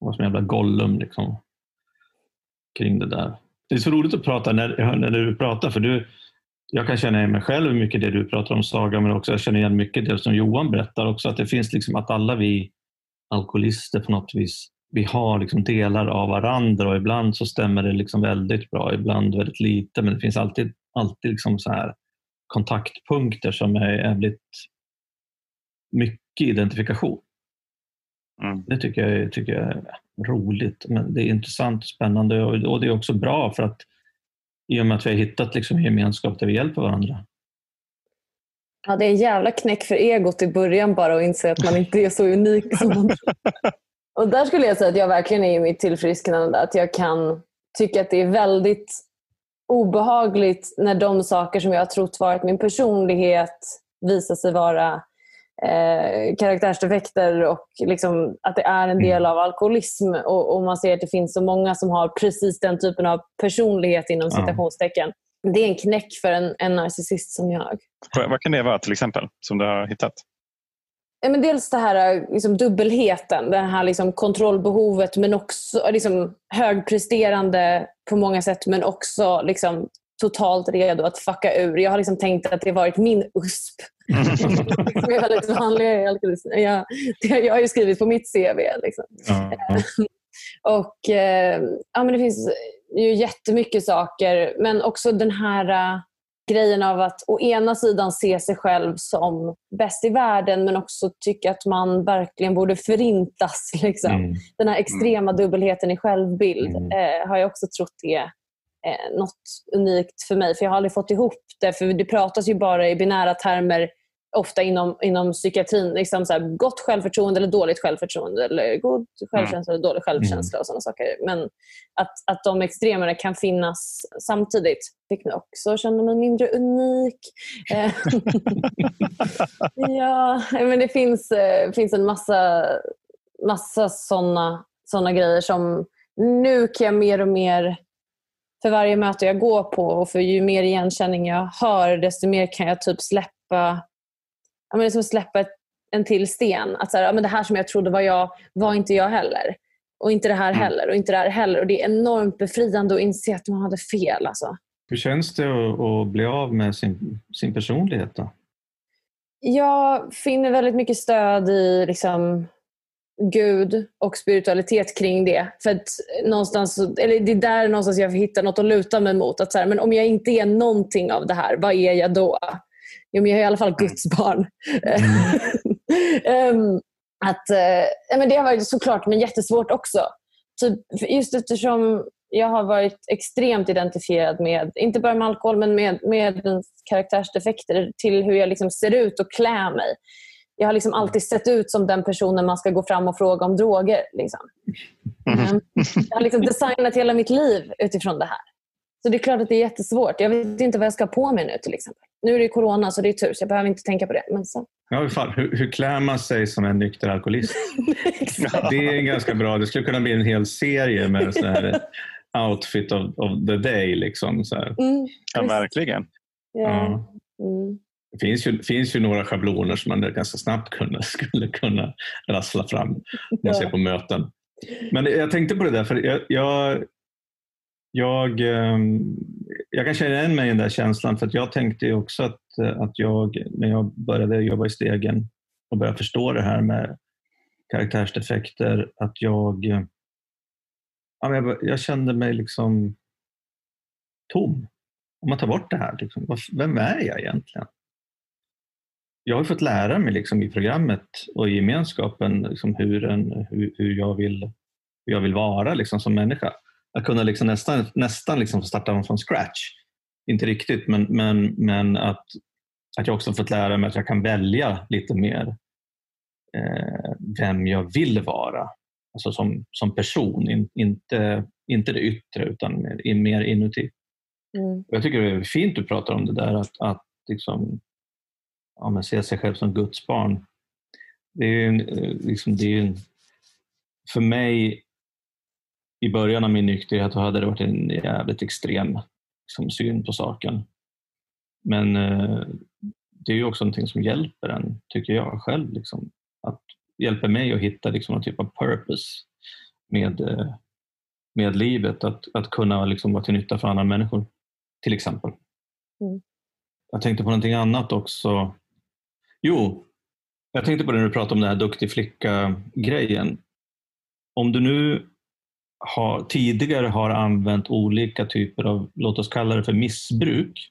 Det var som en jävla Gollum liksom, kring det där. Det är så roligt att prata när, när du pratar för du, jag kan känna igen mig själv mycket det du pratar om Saga men också jag känner igen mycket det som Johan berättar också att det finns liksom att alla vi alkoholister på något vis vi har liksom delar av varandra och ibland så stämmer det liksom väldigt bra, ibland väldigt lite men det finns alltid, alltid liksom så här kontaktpunkter som är jävligt mycket identifikation. Mm. Det tycker jag, tycker jag är roligt. Men det är intressant och spännande och, och det är också bra för att i och med att vi har hittat liksom en gemenskap där vi hjälper varandra. Ja, det är en jävla knäck för egot i början bara att inse att man inte är så unik som man. Och där skulle jag säga att jag verkligen är i mitt tillfrisknande. Att jag kan tycka att det är väldigt obehagligt när de saker som jag har trott varit min personlighet visar sig vara eh, karaktärsdefekter och liksom att det är en del av alkoholism. Och, och man ser att det finns så många som har precis den typen av personlighet inom Ja. citationstecken. Det är en knäck för en, en narcissist som jag. Vad kan det vara till exempel som du har hittat? Ja, men dels det här liksom, dubbelheten, det här liksom, kontrollbehovet men också liksom, högpresterande på många sätt men också liksom, totalt redo att fucka ur. Jag har liksom tänkt att det varit min USP. som är väldigt vanlig. Jag, jag har ju skrivit på mitt CV. Liksom. Och, eh, ja, men det finns ju jättemycket saker, men också den här eh, grejen av att å ena sidan se sig själv som bäst i världen men också tycka att man verkligen borde förintas. Liksom. Mm. Den här extrema dubbelheten i självbild Mm. eh, har jag också trott är eh, något unikt för mig. För jag har aldrig fått ihop det. För det pratas ju bara i binära termer ofta inom, inom psykiatrin. Liksom så här, gott självförtroende eller dåligt självförtroende. Eller god självkänsla eller dålig självkänsla och sådana saker. Men att, att de extremerna kan finnas samtidigt fick mig också känna mig mindre unik. Eh, ja, men det finns, eh, finns en massa, massa sådana såna grejer som nu kan jag mer och mer för varje möte jag går på och för ju mer igenkänning jag hör desto mer kan jag typ släppa ja, men det är som att släppa en till sten. Att så här, ja, men det här som jag trodde var jag var inte jag heller. Och inte det här Mm. heller och inte det här heller. Och det är enormt befriande att inse att man hade fel. Alltså. Hur känns det att, att bli av med sin, sin personlighet då? Jag finner väldigt mycket stöd i liksom, Gud och spiritualitet kring det. För att någonstans, eller det är där någonstans jag hittar något att luta mig mot. Att så här, men om jag inte är någonting av det här, vad är jag då? Jo, men jag är i alla fall Guds barn. um, att, eh, men det har varit såklart men jättesvårt också. Typ, just eftersom jag har varit extremt identifierad med, inte bara med alkohol, men med, med karaktärsdefekter till hur jag liksom ser ut och klär mig. Jag har liksom alltid sett ut som den personen man ska gå fram och fråga om droger. Liksom. Mm. Jag har liksom designat hela mitt liv utifrån det här. Så det är klart att det är jättesvårt. Jag vet inte vad jag ska ha på mig nu till exempel. Nu är det corona så det är tur så jag behöver inte tänka på det. Men sen... Ja, fan. Hur, hur klär man sig som en nykter alkoholist? det är ganska bra. Det skulle kunna bli en hel serie med så här outfit of, of the day. Liksom, så mm, ja, verkligen. Yeah. Ja. Mm. Det finns ju, finns ju några schabloner som man ganska snabbt kunde, skulle kunna rassla fram när jag ser på möten. Men jag tänkte på det där, för jag, jag, jag, ehm, jag kan känna igen mig i den där känslan för jag tänkte också att, att jag, när jag började jobba i Stegen och började förstå det här med karaktärsdefekter, att jag, ja, jag, jag kände mig liksom tom. Om man tar bort det här, liksom, vem är jag egentligen? Jag har fått lära mig liksom, i programmet och i gemenskapen liksom, hur, en, hur, hur jag vill, hur jag vill vara liksom, som människa att kunna liksom nästan, nästan liksom starta från scratch. Inte riktigt, men, men, men att, att jag också fått lära mig att jag kan välja lite mer eh, vem jag vill vara. Alltså som, som person, in, inte, inte det yttre utan mer, mer inuti. Mm. Jag tycker det är fint du pratar om det där att, att liksom, ja, men se sig själv som Guds barn. Det är, en, eh, liksom, det är en, för mig i början av min nykterhet hade det varit en jävligt extrem liksom, syn på saken. Men eh, det är ju också någonting som hjälper en, tycker jag själv. Liksom, att hjälper mig att hitta liksom, någon typ av purpose med, eh, med livet. Att, att kunna liksom, vara till nytta för andra människor, till exempel. Mm. Jag tänkte på någonting annat också. Jo, jag tänkte på det när du pratade om den här duktig flicka-grejen. Om du nu har, tidigare har använt olika typer av, låt oss kalla det för missbruk,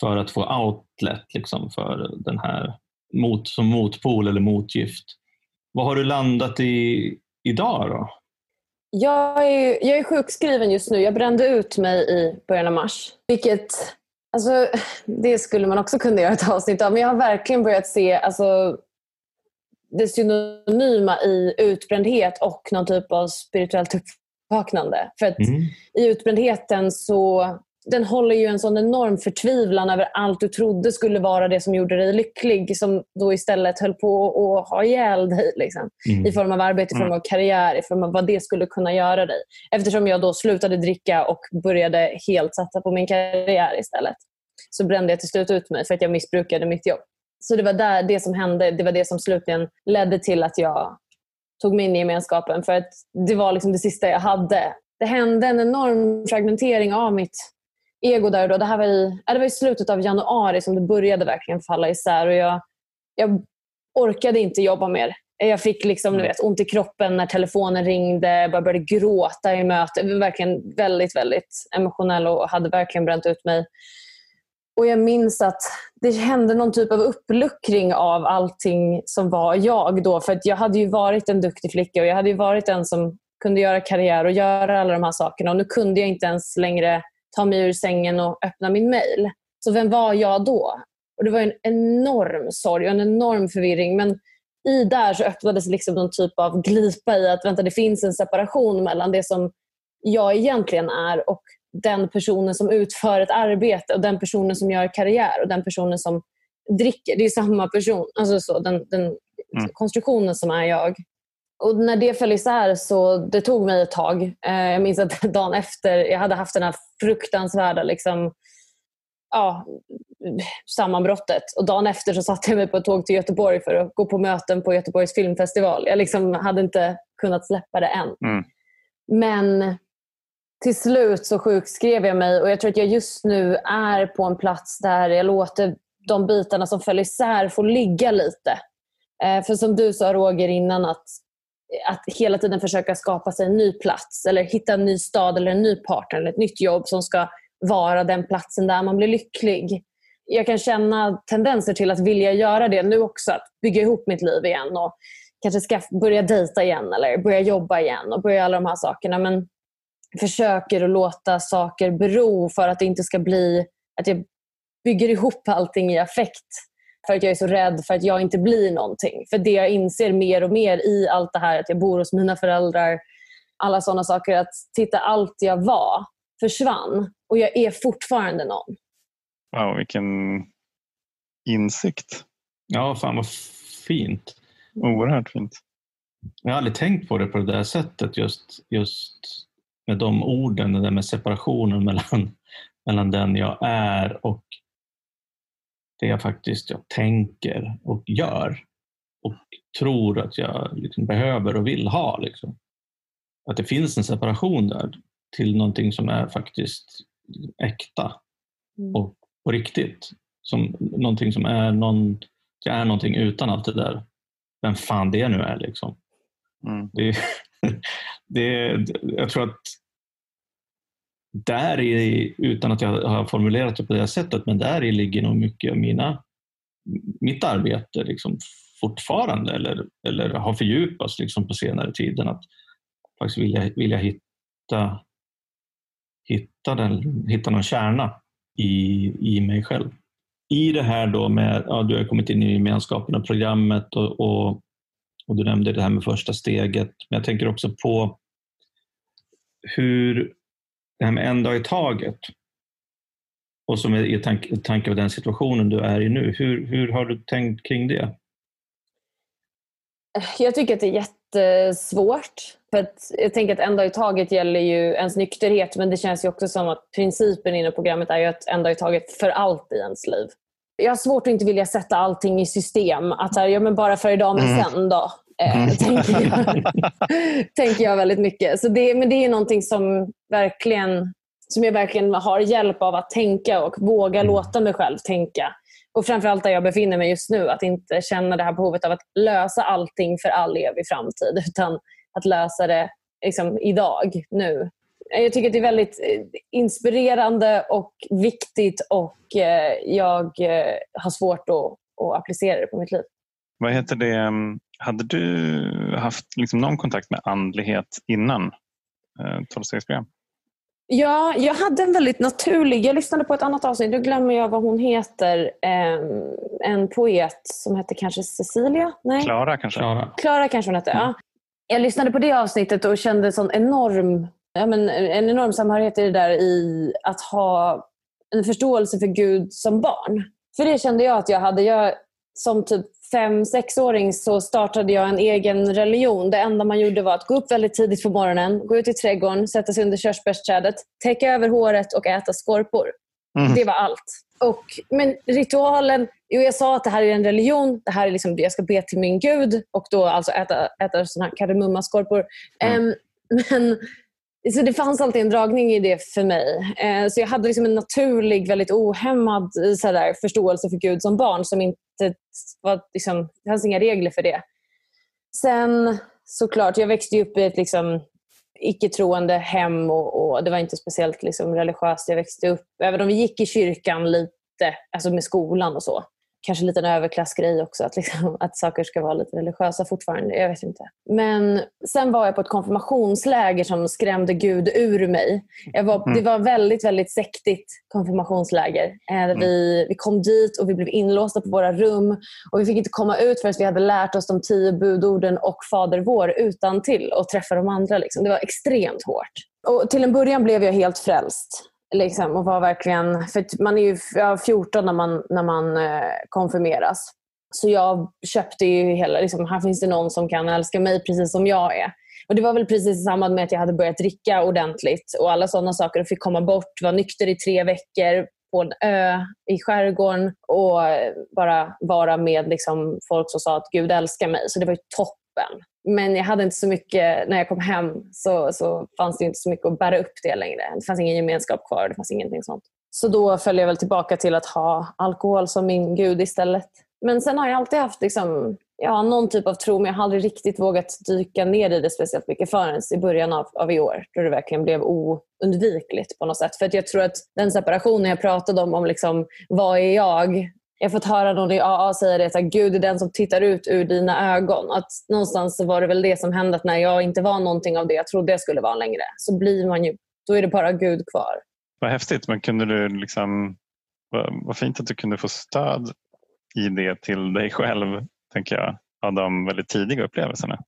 för att få outlet liksom, för den här mot, som motpol eller motgift. Vad har du landat i idag då? Jag är, jag är sjukskriven just nu. Jag brände ut mig i början av mars. Vilket, alltså, det skulle man också kunna göra ett avsnitt av. Men jag har verkligen börjat se alltså, det synonyma i utbrändhet och någon typ av spirituellt uppvaknande. För att mm. i utbrändheten så den håller ju en sån enorm förtvivlan över allt du trodde skulle vara det som gjorde dig lycklig som då istället höll på att ha ihjäl dig. Liksom. Mm. I form av arbete, i form mm. av karriär, i form av vad det skulle kunna göra dig. Eftersom jag då slutade dricka och började helt satsa på min karriär istället. Så brände jag till slut ut mig för att jag missbrukade mitt jobb. Så det var där, det som hände, det var det som slutligen ledde till att jag tog mig in i gemenskapen. För att det var liksom det sista jag hade. Det hände en enorm fragmentering av mitt ego där och då. Det, här var i, det var i slutet av januari som det började verkligen falla isär. Och jag, jag orkade inte jobba mer. Jag fick liksom, du vet, ont i kroppen när telefonen ringde. Jag började gråta i var verkligen väldigt, väldigt emotionell och hade verkligen bränt ut mig. Och jag minns att det hände någon typ av uppluckring av allting som var jag då. För jag hade ju varit en duktig flicka och jag hade ju varit en som kunde göra karriär och göra alla de här sakerna. Och nu kunde jag inte ens längre ta mig ur sängen och öppna min mail. Så vem var jag då? Och Det var en enorm sorg och en enorm förvirring. Men i där så öppnades liksom någon typ av glipa i att vänta, det finns en separation mellan det som jag egentligen är och den personen som utför ett arbete och den personen som gör karriär och den personen som dricker. Det är samma person. Alltså så, den, den mm. konstruktionen som är jag. Och när det föll isär så det tog mig ett tag. Eh, jag minns att dagen efter, jag hade haft den här fruktansvärda liksom, ja, sammanbrottet. Och dagen efter så satte jag mig på ett tåg till Göteborg för att gå på möten på Göteborgs filmfestival. Jag liksom hade inte kunnat släppa det än. Mm. Men till slut så sjukskrev jag mig och jag tror att jag just nu är på en plats där jag låter de bitarna som föll isär få ligga lite. Eh, för som du sa Roger innan, att, att hela tiden försöka skapa sig en ny plats eller hitta en ny stad eller en ny partner eller ett nytt jobb som ska vara den platsen där man blir lycklig. Jag kan känna tendenser till att vilja göra det nu också, att bygga ihop mitt liv igen och kanske ska börja dejta igen eller börja jobba igen och börja alla de här sakerna. Men försöker att låta saker bero för att det inte ska bli att jag bygger ihop allting i affekt. För att jag är så rädd för att jag inte blir någonting. För det jag inser mer och mer i allt det här, att jag bor hos mina föräldrar, alla sådana saker, att titta allt jag var försvann och jag är fortfarande någon. Wow, vilken insikt. Ja, fan vad fint. Oerhört fint. Jag har aldrig tänkt på det på det där sättet just, just med de orden, det där med separationen mellan, mellan den jag är och det jag faktiskt jag tänker och gör och tror att jag liksom behöver och vill ha. Liksom. Att det finns en separation där till någonting som är faktiskt äkta Mm. och på riktigt. Som någonting som är, någon, det är någonting utan allt det där. Vem fan det nu är. Liksom. Mm. Det, det, jag tror att där i, utan att jag har formulerat det på det sättet, men där i ligger nog mycket av mina, mitt arbete liksom fortfarande eller, eller har fördjupats liksom på senare tiden. Att faktiskt vilja, vilja hitta, hitta, den, hitta någon kärna i, i mig själv. I det här då med, ja, du har kommit in i gemenskapen och programmet och, och, och du nämnde det här med första steget. Men jag tänker också på hur det här med en dag i taget och som är i tanke, tanke på den situationen du är i nu. Hur, hur har du tänkt kring det? Jag tycker att det är jättesvårt. För att jag tänker att en dag i taget gäller ju ens nykterhet men det känns ju också som att principen inom programmet är ju att en dag i taget för allt i ens liv. Jag har svårt att inte vilja sätta allting i system. Att här, ja, men bara för idag men Mm. sen då. Eh, tänker, jag, tänker jag väldigt mycket. Så det, men det är någonting som, verkligen, som jag verkligen har hjälp av att tänka och våga låta mig själv tänka. Och framförallt där jag befinner mig just nu, att inte känna det här behovet av att lösa allting för all evig framtid, utan att lösa det liksom, idag, nu. Jag tycker att det är väldigt eh, inspirerande och viktigt och eh, jag eh, har svårt att, att applicera det på mitt liv. Vad heter det? Mm, Hade du haft liksom någon kontakt med andlighet innan eh, tolvstegsprogram? Ja, jag hade en väldigt naturlig... Jag lyssnade på ett annat avsnitt, nu glömmer jag vad hon heter. Ehm, en poet som hette kanske Cecilia? Nej? Klara kanske? Klara? Klara kanske hon hette. Ja. Jag lyssnade på det avsnittet och kände sån enorm, ja, men en enorm samhörighet i det där i att ha en förståelse för Gud som barn. För det kände jag att jag hade. Jag, som typ fem, sexåring så startade jag en egen religion. Det enda man gjorde var att gå upp väldigt tidigt på morgonen, gå ut i trädgården, sätta sig under körsbärsträdet, täcka över håret och äta skorpor. Mm. Det var allt. Och, men ritualen, jo, jag sa att det här är en religion, det här är liksom, jag ska be till min gud och då alltså äta, äta såna här kardemummaskorpor. Mm. Em, men, så det fanns alltid en dragning i det för mig. Eh, så jag hade liksom en naturlig, väldigt ohämmad så där, förståelse för Gud som barn. som inte var, liksom, Det fanns inga regler för det. Sen såklart, jag växte upp i ett liksom, icke-troende hem och, och det var inte speciellt liksom, religiöst. Jag växte upp, även om vi gick i kyrkan lite, alltså med skolan och så. Kanske lite en överklassgrej också, att, liksom, att saker ska vara lite religiösa fortfarande. Jag vet inte. Men sen var jag på ett konfirmationsläger som skrämde Gud ur mig. Var, Mm. Det var väldigt, väldigt sektigt konfirmationsläger. Eh, där vi, vi kom dit och vi blev inlåsta på våra rum. Och Vi fick inte komma ut förrän vi hade lärt oss de tio budorden och Fader vår utan till och träffa de andra. Liksom. Det var extremt hårt. Och till en början blev jag helt frälst. Liksom, och var verkligen, för man är ju ja, 14 när man, när man eh, konfirmeras. Så jag köpte ju hela, liksom, här finns det någon som kan älska mig precis som jag är. Och Det var väl precis i samband med att jag hade börjat dricka ordentligt och alla sådana saker och fick komma bort, var nykter i tre veckor på en ö i skärgården och bara vara med liksom, folk som sa att Gud älskar mig. Så det var ju toppen. Men jag hade inte så mycket, när jag kom hem så, så fanns det inte så mycket att bära upp det längre. Det fanns ingen gemenskap kvar, det fanns ingenting sånt. Så då föll jag väl tillbaka till att ha alkohol som min gud istället. Men sen har jag alltid haft liksom, ja, någon typ av tro, men jag har aldrig riktigt vågat dyka ner i det speciellt mycket förrän i början av, av i år, då det verkligen blev oundvikligt på något sätt. För att jag tror att den separationen jag pratade om, om liksom, vad är jag? Jag har fått höra någon i AA säga det, att Gud är den som tittar ut ur dina ögon. Att någonstans så var det väl det som hände, att när jag inte var någonting av det jag trodde jag skulle vara längre, så blir man ju, då är det bara Gud kvar. Vad häftigt, men kunde du liksom, vad, vad fint att du kunde få stöd i det till dig själv, tänker jag, av de väldigt tidiga upplevelserna.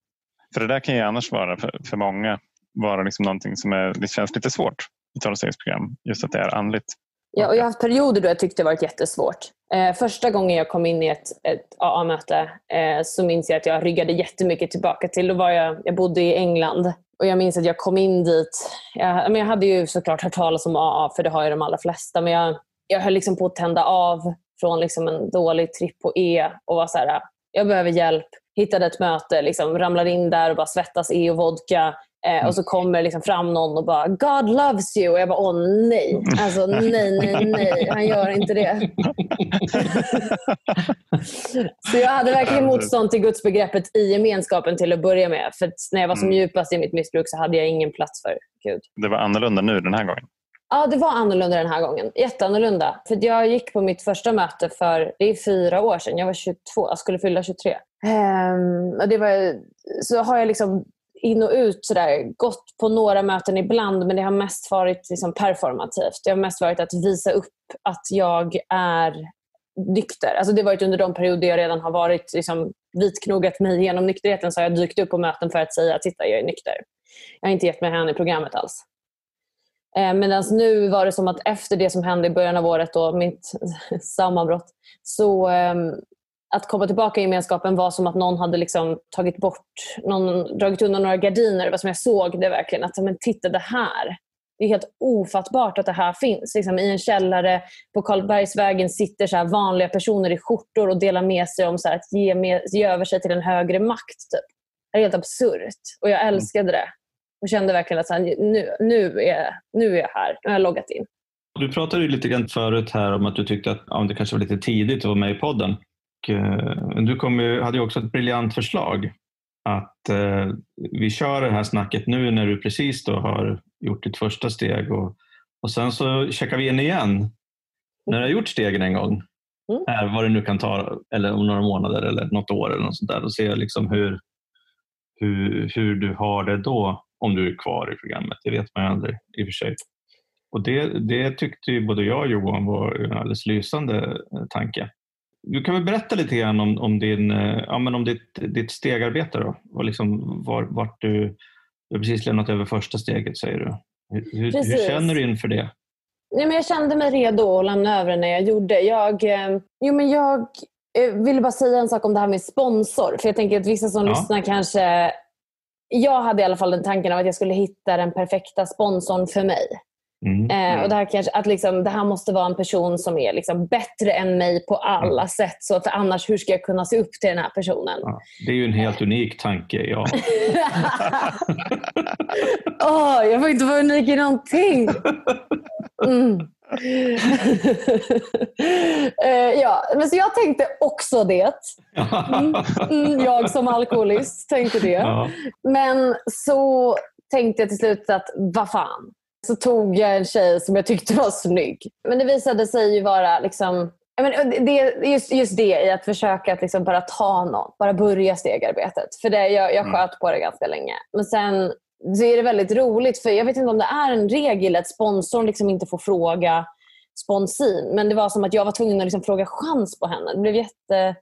För det där kan ju annars vara för, för många vara liksom någonting som är, det känns lite svårt i tolvstegsprogram, just att det är andligt. Ja, och jag har haft perioder då jag tyckte det varit jättesvårt. Eh, första gången jag kom in i ett, ett AA-möte eh, så minns jag att jag ryggade jättemycket tillbaka till. Då var jag, jag bodde i England och jag minns att jag kom in dit. Jag, men jag hade ju såklart hört talas om AA, för det har ju de allra flesta. Men jag, jag höll liksom på att tända av från liksom en dålig tripp på E och var så här, jag behöver hjälp. Hittade ett möte, liksom, ramlade in där och bara svettas E och vodka. Eh, och så kommer liksom fram någon och bara “God loves you” och jag bara “Åh nej, alltså nej, nej, nej, han gör inte det”. så jag hade verkligen motstånd till gudsbegreppet i gemenskapen till att börja med. För när jag var som Mm. djupast i mitt missbruk så hade jag ingen plats för Gud. Det var annorlunda nu den här gången. Ja, det var annorlunda den här gången. Jätteannorlunda. För jag gick på mitt första möte för det är fyra år sedan. Jag var 22, jag skulle fylla 23. Ehm, och det var, så har jag liksom in och ut sådär, gått på några möten ibland men det har mest varit liksom performativt. Det har mest varit att visa upp att jag är nykter. Alltså det har varit under de perioder jag redan har varit liksom, vitknogat mig genom nykterheten så har jag dykt upp på möten för att säga titta jag är nykter. Jag har inte gett mig hän i programmet alls. Eh, Medan nu var det som att efter det som hände i början av året, då, mitt sammanbrott, så ehm, att komma tillbaka i gemenskapen var som att någon hade liksom tagit bort, någon dragit undan några gardiner. Det var som jag såg det verkligen. Att men titta det här. Det är helt ofattbart att det här finns. Liksom, I en källare på Karlbergsvägen sitter så här vanliga personer i skjortor och delar med sig om så att ge, med, ge över sig till en högre makt. Typ. Det är helt absurt. Och jag älskade det. Och kände verkligen att så här, nu, nu, är, nu är jag här. Nu har jag loggat in. Du pratade lite grann förut här om att du tyckte att ja, det kanske var lite tidigt att vara med i podden. Eh, du kom ju, hade ju också ett briljant förslag att eh, vi kör det här snacket nu när du precis då har gjort ditt första steg och, och sen så checkar vi in igen när du har gjort stegen en gång. Mm. Här, vad det nu kan ta, eller om några månader eller något år eller något sånt där och se liksom hur, hur, hur du har det då om du är kvar i programmet. Det vet man ju aldrig i och för sig. Och det, det tyckte både jag och Johan var en alldeles lysande eh, tanke. Du kan väl berätta lite grann om, om, din, eh, ja, men om ditt, ditt stegarbete då? Och liksom var, vart du, du har precis lämnat över första steget säger du. Hur, hur, känner du inför det? Nej, men jag kände mig redo att lämna över när jag gjorde. Jag, eh, jo, men jag eh, ville bara säga en sak om det här med sponsor. För jag tänker att vissa som Ja. lyssnar kanske... Jag hade i alla fall den tanken av att jag skulle hitta den perfekta sponsorn för mig. Mm. Eh, och det, här kanske, att liksom, det här måste vara en person som är liksom bättre än mig på alla sätt. Så för annars, hur ska jag kunna se upp till den här personen? Ja, det är ju en helt unik tanke. Ja. Åh, jag får inte vara unik i någonting. Mm. Eh, ja, men så jag tänkte också det. Mm, mm, jag som alkoholist tänkte det. Ja. Men så tänkte jag till slut att vad fan. Så tog jag en tjej som jag tyckte var snygg. Men det visade sig ju vara liksom men det, just, just det i att försöka att liksom bara ta någon, bara börja stegarbetet. För det, jag, jag Mm. sköt på det ganska länge. Men sen så är det väldigt roligt, för jag vet inte om det är en regel att sponsorn liksom inte får fråga sponsin. Men det var som att jag var tvungen att liksom fråga chans på henne. Det blev jätte, det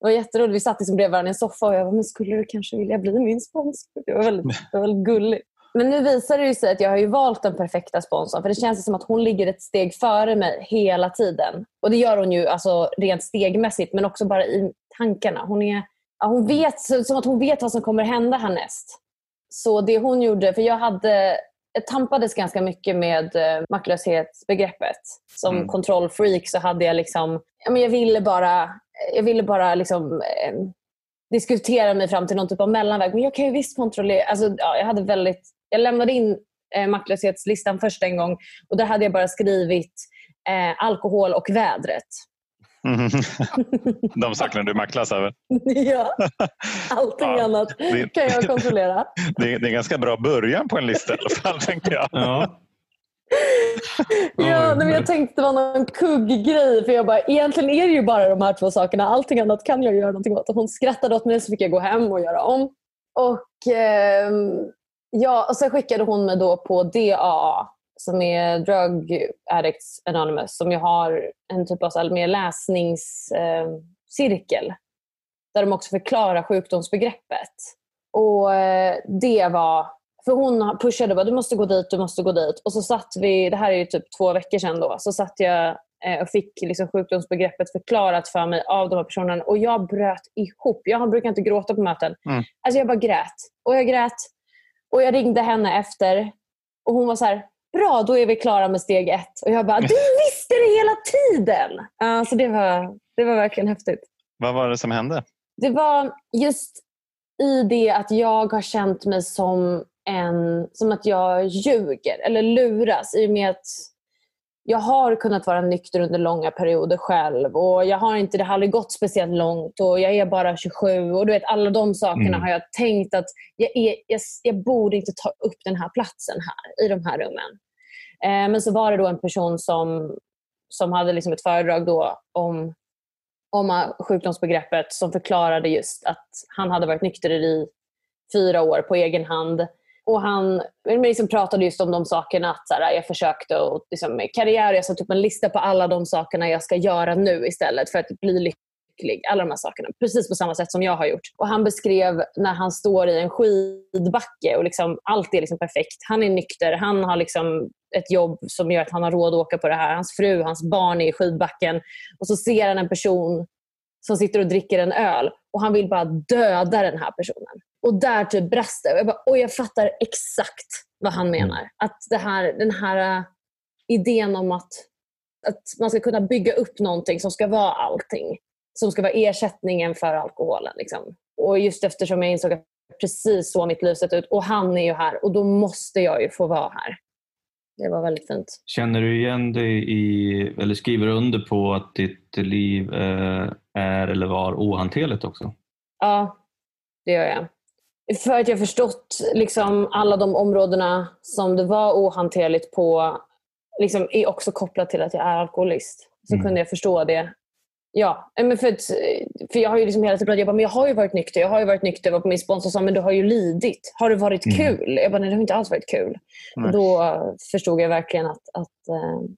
var jätteroligt. Vi satt liksom bredvid varandra i en soffa och jag bara, men skulle du kanske vilja bli min sponsor? Det var väldigt, det var väldigt gulligt. Men nu visar det ju sig att jag har ju valt den perfekta sponsorn. För det känns som att hon ligger ett steg före mig hela tiden. Och det gör hon ju alltså rent stegmässigt men också bara i tankarna. Hon, är, ja, hon vet, så- som att hon vet vad som kommer hända härnäst. Så det hon gjorde, för jag hade jag tampades ganska mycket med eh, maktlöshetsbegreppet. Som Mm. kontrollfreak så hade jag liksom, ja, men jag ville bara, jag ville bara liksom, eh, diskutera mig fram till någon typ av mellanväg. Men jag kan ju visst kontrollera. Alltså, ja, jag, hade väldigt, jag lämnade in eh, maktlöshetslistan först en gång och där hade jag bara skrivit eh, alkohol och vädret. Mm. De sakerna du maklas över. ja, allting Ja, annat det- kan jag kontrollera. Det är, det är en ganska bra början på en lista i alla fall, tänker jag. Ja. ja, men jag tänkte det var någon kugggrej. För jag bara, egentligen är det ju bara de här två sakerna. Allting annat kan jag göra någonting åt. hon skrattade åt mig så fick jag gå hem och göra om. Och, eh, ja, och Sen skickade hon mig då på DAA som är Drug Addicts Anonymous som ju har en typ av mer läsningscirkel. Eh, där de också förklarar sjukdomsbegreppet. Och eh, det var för hon pushade bara, du måste gå dit, du måste gå dit. Och så satt vi, det här är ju typ två veckor sedan då, så satt jag eh, och fick liksom sjukdomsbegreppet förklarat för mig av de här personerna. Och jag bröt ihop. Jag brukar inte gråta på möten. Mm. Alltså jag bara grät. Och jag grät. Och jag ringde henne efter. Och hon var så här, bra då är vi klara med steg ett. Och jag bara, du visste det hela tiden! Uh, så det var, det var verkligen häftigt. Vad var det som hände? Det var just i det att jag har känt mig som en, som att jag ljuger eller luras i och med att jag har kunnat vara nykter under långa perioder själv och jag har inte, det har aldrig gått speciellt långt och jag är bara 27 och du vet alla de sakerna mm. har jag tänkt att jag, är, jag, jag, borde inte ta upp den här platsen här i de här rummen. Eh, men så var det då en person som, som hade liksom ett föredrag då om, om sjukdomsbegreppet som förklarade just att han hade varit nykter i fyra år på egen hand och han liksom pratade just om de sakerna. Att så här, jag försökte och liksom, med karriär, jag satte upp en lista på alla de sakerna jag ska göra nu istället för att bli lycklig. Alla de här sakerna. Precis på samma sätt som jag har gjort. Och Han beskrev när han står i en skidbacke och liksom, allt är liksom perfekt. Han är nykter, han har liksom ett jobb som gör att han har råd att åka på det här. Hans fru, hans barn är i skidbacken. Och så ser han en person som sitter och dricker en öl och han vill bara döda den här personen. Och där typ brast det. Och jag, bara, och jag fattar exakt vad han mm. menar. Att det här, den här uh, idén om att, att man ska kunna bygga upp någonting som ska vara allting. Som ska vara ersättningen för alkoholen. Liksom. Och just eftersom jag insåg att precis så mitt liv sett ut och han är ju här och då måste jag ju få vara här. Det var väldigt fint. Känner du igen dig i, eller skriver under på att ditt liv eh, är eller var ohanterligt också? Ja, det gör jag. För att jag förstått liksom, alla de områdena som det var ohanterligt på liksom, är också kopplat till att jag är alkoholist. Så mm. kunde jag förstå det. Ja, men för, att, för jag har ju liksom hela tiden jag bara, men jag har ju varit nykter. Jag har ju varit nykter. Jag var på min sponsor sa, men du har ju lidit. Har det varit mm. kul? Jag bara, nej det har inte alls varit kul. Och då förstod jag verkligen att, att äh,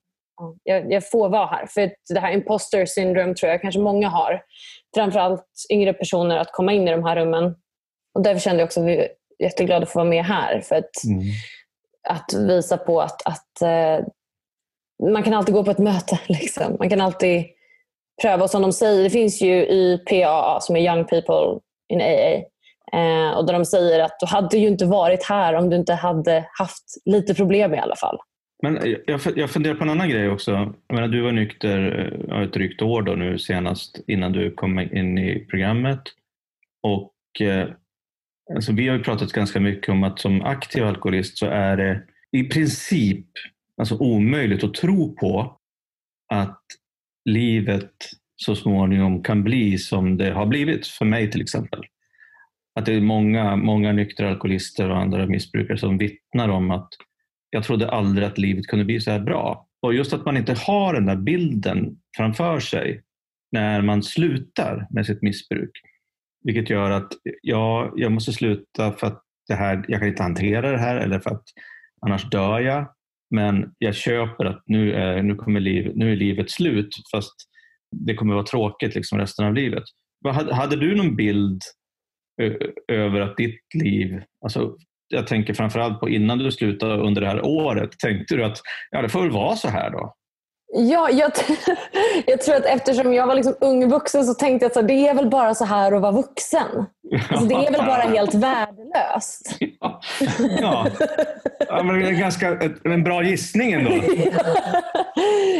jag, jag, får vara här. För det här imposter syndrome tror jag kanske många har. Framförallt yngre personer att komma in i de här rummen och därför kände jag också att vi är jätteglada att få vara med här. För att, mm. att visa på att, att uh, man kan alltid gå på ett möte. Liksom. Man kan alltid pröva. Och som de säger, det finns ju i PAA, som är Young People in AA, Eh, och där de säger att du hade ju inte varit här om du inte hade haft lite problem i alla fall. Men jag, jag funderar på en annan grej också. Jag menar, du var nykter eh, ett drygt år då nu senast innan du kom in i programmet. Och eh, Alltså vi har ju pratat ganska mycket om att som aktiv alkoholist så är det i princip alltså omöjligt att tro på att livet så småningom kan bli som det har blivit för mig till exempel. Att det är många, många nyktra alkoholister och andra missbrukare som vittnar om att jag trodde aldrig att livet kunde bli så här bra. Och just att man inte har den där bilden framför sig när man slutar med sitt missbruk. Vilket gör att ja, jag måste sluta för att det här, jag kan inte hantera det här eller för att annars dör jag. Men jag köper att nu är, nu kommer liv, nu är livet slut fast det kommer vara tråkigt liksom resten av livet. Hade, du någon bild över att ditt liv, alltså jag tänker framförallt på innan du slutade under det här året, tänkte du att ja, det får väl vara så här då? Ja, jag, jag, tror att eftersom jag var liksom ung vuxen så tänkte jag att det är väl bara så här att vara vuxen. Alltså, det är väl bara helt värdelöst. Ja, ja. ja men det är ganska, en bra gissning ändå.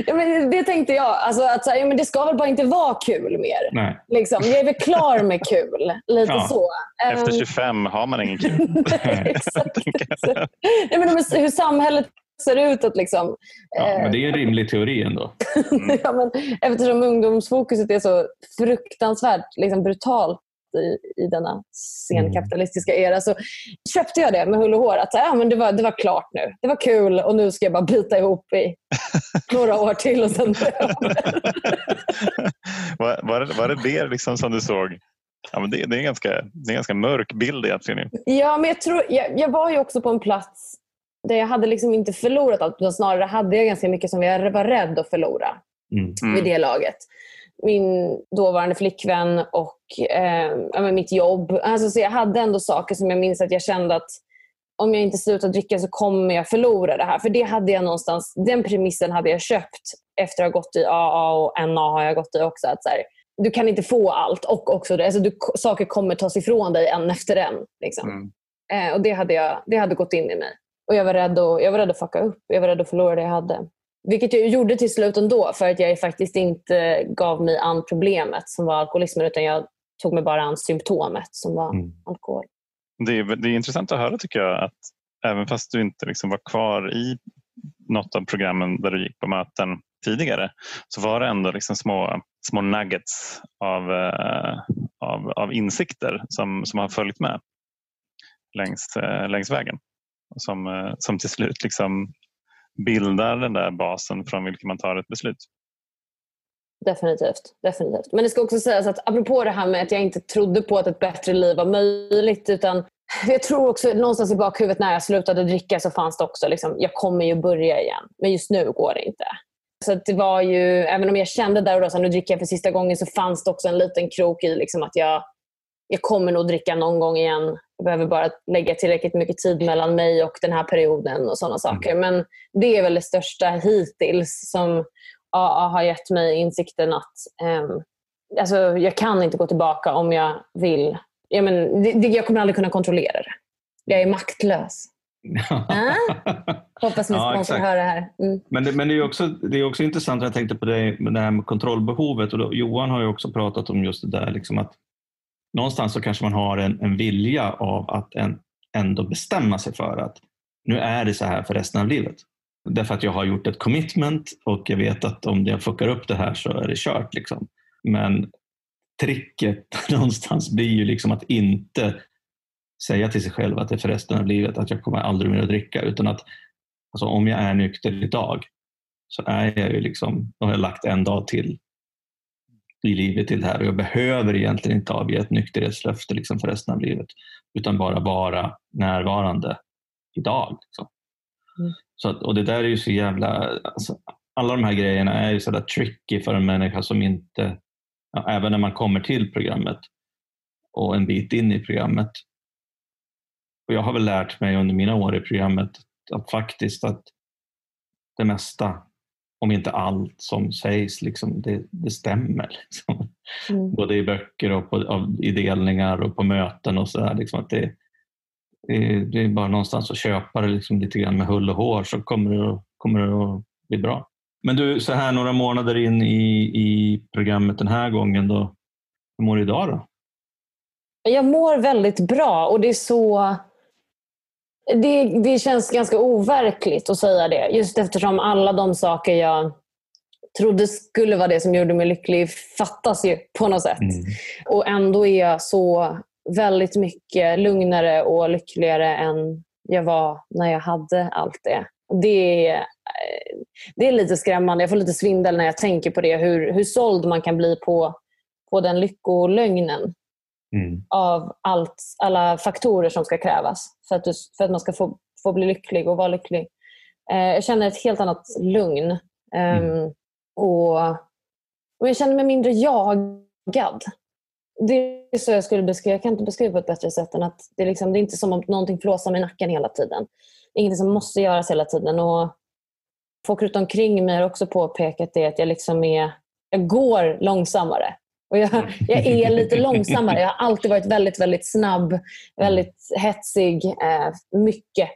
ja, men det tänkte jag. Alltså, att, ja, men det ska väl bara inte vara kul mer. Nej. Liksom. Jag är väl klar med kul. Lite ja. så. Efter 25 har man ingen kul. Exakt. ja, men hur samhället ser ut att liksom... Ja, men det är en rimlig teori ändå. Mm. ja, men eftersom ungdomsfokuset är så fruktansvärt liksom, brutalt i, i denna senkapitalistiska era, så köpte jag det med hull och hår. Att ja, men det, var, det var klart nu. Det var kul och nu ska jag bara bita ihop i några år till och sen var, var, det, var det det liksom som du såg? Ja, men det, det, är ganska, det är en ganska mörk bild egentligen. Ja, men jag, tror, jag, jag var ju också på en plats där jag hade liksom inte förlorat allt, utan snarare hade jag ganska mycket som jag var rädd att förlora mm. vid det laget. Min dåvarande flickvän och eh, mitt jobb. Alltså, så jag hade ändå saker som jag minns att jag kände att om jag inte slutar dricka så kommer jag förlora det här. För det hade jag någonstans, den premissen hade jag köpt efter att ha gått i AA och NA har jag gått i också. Att så här, du kan inte få allt och också det. Alltså du, saker kommer tas ifrån dig en efter en. Liksom. Mm. Eh, och det hade, jag, det hade gått in i mig. Och jag var, rädd att, jag var rädd att fucka upp. Jag var rädd att förlora det jag hade. Vilket jag gjorde till slut ändå för att jag faktiskt inte gav mig an problemet som var alkoholismen utan jag tog mig bara an symptomet som var mm. alkohol. Det är, det är intressant att höra tycker jag att även fast du inte liksom var kvar i något av programmen där du gick på möten tidigare så var det ändå liksom små, små nuggets av, uh, av, av insikter som, som har följt med längs, uh, längs vägen som, eh, som till slut liksom bildar den där basen från vilken man tar ett beslut. Definitivt, definitivt. Men det ska också sägas att apropå det här med att jag inte trodde på att ett bättre liv var möjligt utan jag tror också någonstans i bakhuvudet när jag slutade dricka så fanns det också liksom, jag kommer ju börja igen. Men just nu går det inte. Så det var ju, även om jag kände där och då att nu dricker jag för sista gången så fanns det också en liten krok i liksom att jag, jag kommer nog dricka någon gång igen. Jag behöver bara lägga tillräckligt mycket tid mellan mig och den här perioden och sådana mm. saker. Men det är väl det största hittills som AA har gett mig insikten att um, alltså, jag kan inte gå tillbaka om jag vill. Jag, men, det, jag kommer aldrig kunna kontrollera det. Jag är maktlös. ah? Hoppas sponsor ja, hör det här. Mm. Men, det, men det, är också, det är också intressant, jag tänkte på det, med det här med kontrollbehovet. Och då, Johan har ju också pratat om just det där liksom att någonstans så kanske man har en, en vilja av att en, ändå bestämma sig för att nu är det så här för resten av livet. Därför att jag har gjort ett commitment och jag vet att om jag fuckar upp det här så är det kört. Liksom. Men tricket någonstans blir ju liksom att inte säga till sig själv att det är för resten av livet att jag kommer aldrig mer att dricka utan att alltså, om jag är nykter idag så är jag ju liksom, då har jag lagt en dag till i livet till det här och jag behöver egentligen inte avge ett nykterhetslöfte liksom för resten av livet utan bara vara närvarande idag. Liksom. Mm. Så att, och det där är ju så jävla... Alltså, alla de här grejerna är ju sådär tricky för en människa som inte, ja, även när man kommer till programmet och en bit in i programmet. Och jag har väl lärt mig under mina år i programmet att faktiskt att det mesta om inte allt som sägs, liksom, det, det stämmer. Liksom. Mm. Både i böcker och på, i delningar och på möten och sådär. Liksom, det, det, det, är bara någonstans att köpa det liksom, lite grann med hull och hår så kommer det, kommer det att bli bra. Men du, så här några månader in i, i programmet den här gången, då, hur mår du idag då? Jag mår väldigt bra och det är så det, det känns ganska overkligt att säga det. Just eftersom alla de saker jag trodde skulle vara det som gjorde mig lycklig fattas ju på något sätt. Mm. Och ändå är jag så väldigt mycket lugnare och lyckligare än jag var när jag hade allt det. Det är, det är lite skrämmande. Jag får lite svindel när jag tänker på det. Hur, hur såld man kan bli på, på den lyckolögnen mm. av allt, alla faktorer som ska krävas för att, du, för att man ska få, få bli lycklig och vara lycklig. Eh, jag känner ett helt annat lugn. Um, och, och Jag känner mig mindre jagad. Det är så jag skulle beskriva. Jag kan inte beskriva på ett bättre sätt än att det är, liksom, det är inte som om någonting flåsar mig i nacken hela tiden. Det är inget som måste göras hela tiden. Och folk runt omkring mig har också påpekat det att jag liksom är jag går långsammare. Och jag, jag är lite långsammare. Jag har alltid varit väldigt, väldigt snabb, väldigt hetsig, eh, mycket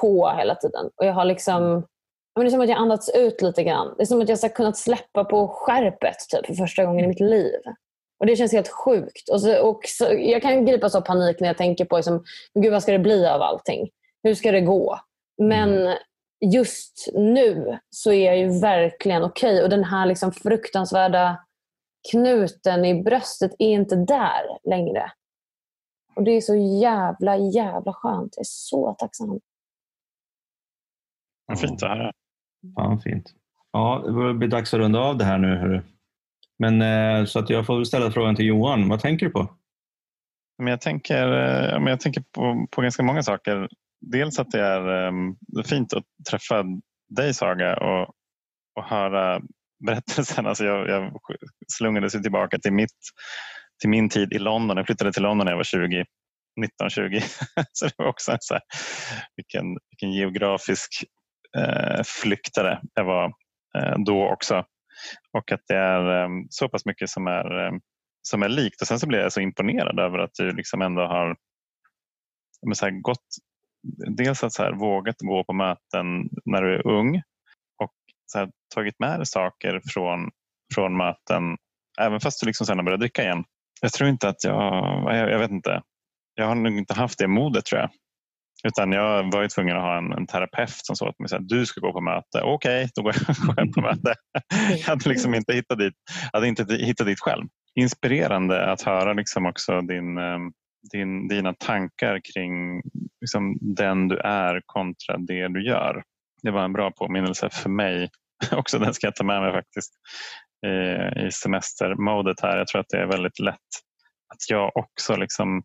på hela tiden. Och jag har liksom, det är som att jag andats ut lite grann. Det är som att jag har kunnat släppa på skärpet typ, för första gången i mitt liv. Och Det känns helt sjukt. Och, så, och så, jag kan gripas av panik när jag tänker på liksom, Gud, vad ska det bli av allting. Hur ska det gå? Men just nu så är jag ju verkligen okej. Okay. Och den här liksom fruktansvärda knuten i bröstet är inte där längre. Och Det är så jävla, jävla skönt. Jag är så tacksam. Vad fint att höra. Fan, fint. Ja, det börjar bli dags att runda av det här nu. Hörru. Men, eh, så att jag får ställa frågan till Johan. Vad tänker du på? Men jag tänker, eh, men jag tänker på, på ganska många saker. Dels att det är um, fint att träffa dig Saga och, och höra berättelsen. Alltså jag, jag slungades ju tillbaka till, mitt, till min tid i London. Jag flyttade till London när jag var 20. 1920. så det var också en så här, vilken, vilken geografisk eh, flyktare jag var eh, då också. Och att det är eh, så pass mycket som är, eh, som är likt. Och sen så blev jag så imponerad över att du liksom ändå har så här, gått dels att så här, vågat gå på möten när du är ung här, tagit med dig saker från, från möten även fast du liksom sen har börjat dricka igen. Jag tror inte att jag, jag, jag vet inte, jag har nog inte haft det modet tror jag. Utan jag var ju tvungen att ha en, en terapeut som sa till mig att du ska gå på möte. Okej, okay, då går jag, går jag på möte. Jag hade liksom inte hittat dit, hade inte hittat dit själv. Inspirerande att höra liksom också din, ehm, din, dina tankar kring liksom den du är kontra det du gör. Det var en bra påminnelse för mig. också Den ska jag ta med mig faktiskt eh, i semestermodet här. Jag tror att det är väldigt lätt att jag också liksom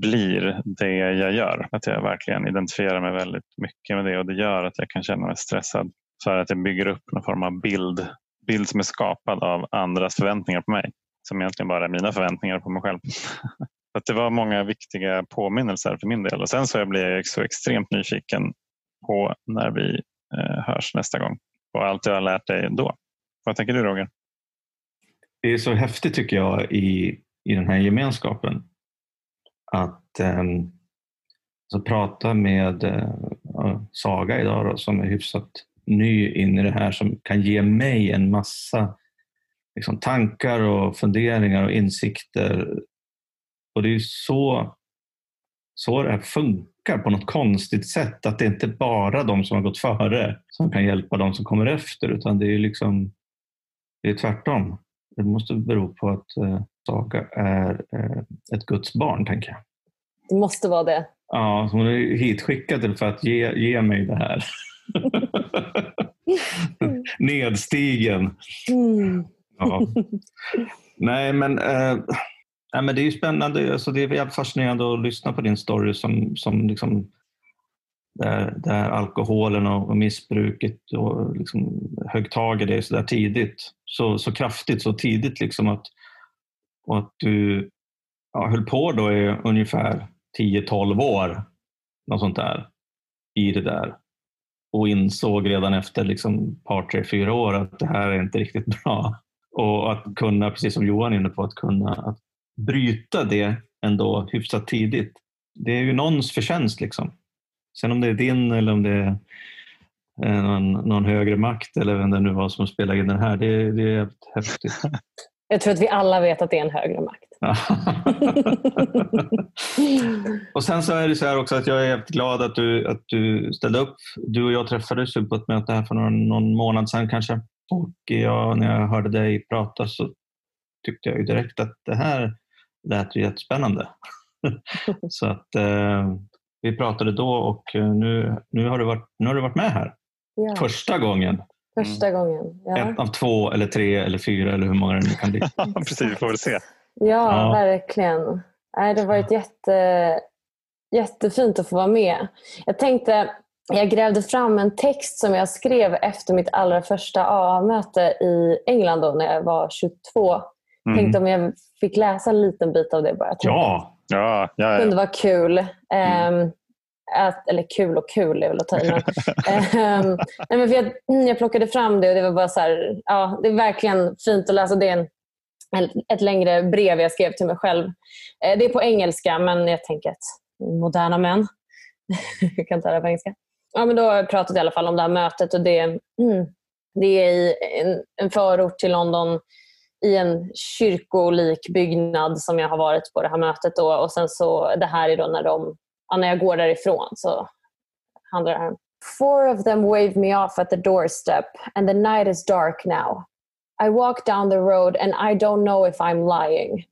blir det jag gör. Att jag verkligen identifierar mig väldigt mycket med det och det gör att jag kan känna mig stressad för att jag bygger upp någon form av bild, bild som är skapad av andras förväntningar på mig som egentligen bara är mina förväntningar på mig själv. att det var många viktiga påminnelser för min del och sen så blir jag så extremt nyfiken på när vi eh, hörs nästa gång och allt jag har lärt dig då. Vad tänker du Roger? Det är så häftigt tycker jag i, i den här gemenskapen att eh, så prata med eh, Saga idag då, som är hyfsat ny in i det här som kan ge mig en massa liksom, tankar och funderingar och insikter. Och det är så, så det här funkar på något konstigt sätt. Att det inte bara de som har gått före som kan hjälpa de som kommer efter utan det är liksom det är tvärtom. Det måste bero på att eh, Saga är eh, ett Guds barn, tänker jag. Det måste vara det. Ja, hon är hitskickad för att ge, ge mig det här. Nedstigen. Mm. Ja. Nej, men, eh, nej, men det är ju spännande. Alltså, det är jävligt fascinerande att lyssna på din story som, som liksom, där, där alkoholen och missbruket och liksom högg tag i dig så där tidigt. Så, så kraftigt, så tidigt. Liksom att, och att du ja, höll på då i ungefär 10-12 år, något sånt där, i det där. Och insåg redan efter liksom par, tre, fyra år att det här är inte riktigt bra. Och att kunna, precis som Johan är inne på, att kunna att bryta det ändå hyfsat tidigt. Det är ju någons förtjänst. Liksom. Sen om det är din eller om det är någon, någon högre makt eller vem det nu var som spelade in den här, det, det är häftigt. Jag tror att vi alla vet att det är en högre makt. och sen så är det så här också att jag är glad att du, att du ställde upp. Du och jag träffades på ett möte här för någon, någon månad sedan kanske. Och jag, när jag hörde dig prata så tyckte jag direkt att det här lät ju jättespännande. så att eh, vi pratade då och nu, nu, har du varit, nu har du varit med här. Ja. Första gången. Första gången. Ja. Ett av två eller tre eller fyra eller hur många det nu kan bli. Precis, vi får väl se. Ja, ja. verkligen. det har varit jätte, jättefint att få vara med. Jag tänkte, jag grävde fram en text som jag skrev efter mitt allra första AA-möte i England då, när jag var 22. Mm. Tänkte om jag fick läsa en liten bit av det bara. Ja! Ja, ja, ja. Det kunde vara kul. Mm. Um, att, eller kul och kul är väl att ta i. Men, um, nej, men för jag, jag plockade fram det och det var bara så här, ja, det är verkligen fint att läsa. Det är en ett längre brev jag skrev till mig själv. Eh, det är på engelska, men jag tänker att moderna män jag kan ta det på engelska. Ja, men då har jag pratat i alla fall om det här mötet. och Det, mm, det är i en, en förort till London i en kyrkolik byggnad som jag har varit på det här mötet. Då. Och sen så, det här är då när, de, när jag går därifrån så handlar det här om Four of them waved me off at the doorstep and the night is dark now. I walk down the road and I don't know if I'm lying.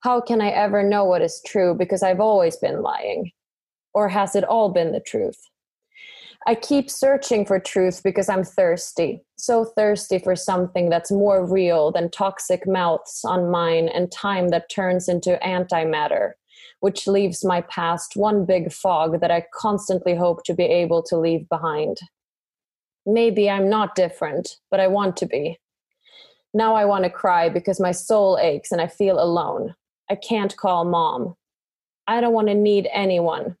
How can I ever know what is true because I've always been lying? Or has it all been the truth? I keep searching for truth because I'm thirsty, so thirsty for something that's more real than toxic mouths on mine and time that turns into antimatter, which leaves my past one big fog that I constantly hope to be able to leave behind. Maybe I'm not different, but I want to be. Now I want to cry because my soul aches and I feel alone. I can't call mom. I don't want to need anyone.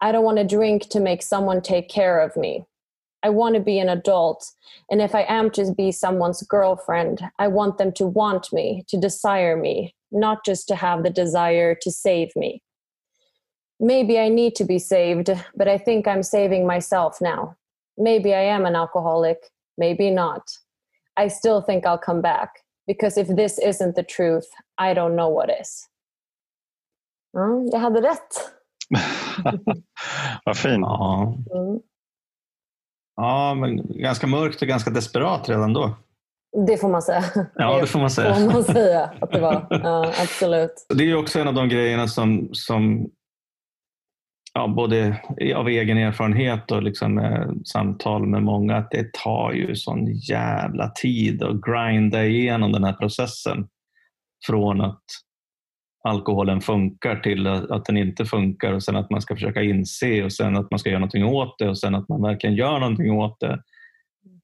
I don't want to drink to make someone take care of me. I want to be an adult. And if I am to be someone's girlfriend, I want them to want me, to desire me, not just to have the desire to save me. Maybe I need to be saved, but I think I'm saving myself now. Maybe I am an alcoholic, maybe not. I still think I'll come back because if this isn't the truth, I don't know what is. Mm, jag hade rätt. Vad fint. Ja. Ja, men ganska mörkt och ganska desperat redan då. Det får man säga. Ja, det får man säga. får man säga att det var. Ja, absolut. Det är också en av de grejerna som, som ja, både av egen erfarenhet och liksom med samtal med många, att det tar ju sån jävla tid att grinda igenom den här processen. Från att alkoholen funkar till att den inte funkar och sen att man ska försöka inse och sen att man ska göra någonting åt det och sen att man verkligen gör någonting åt det.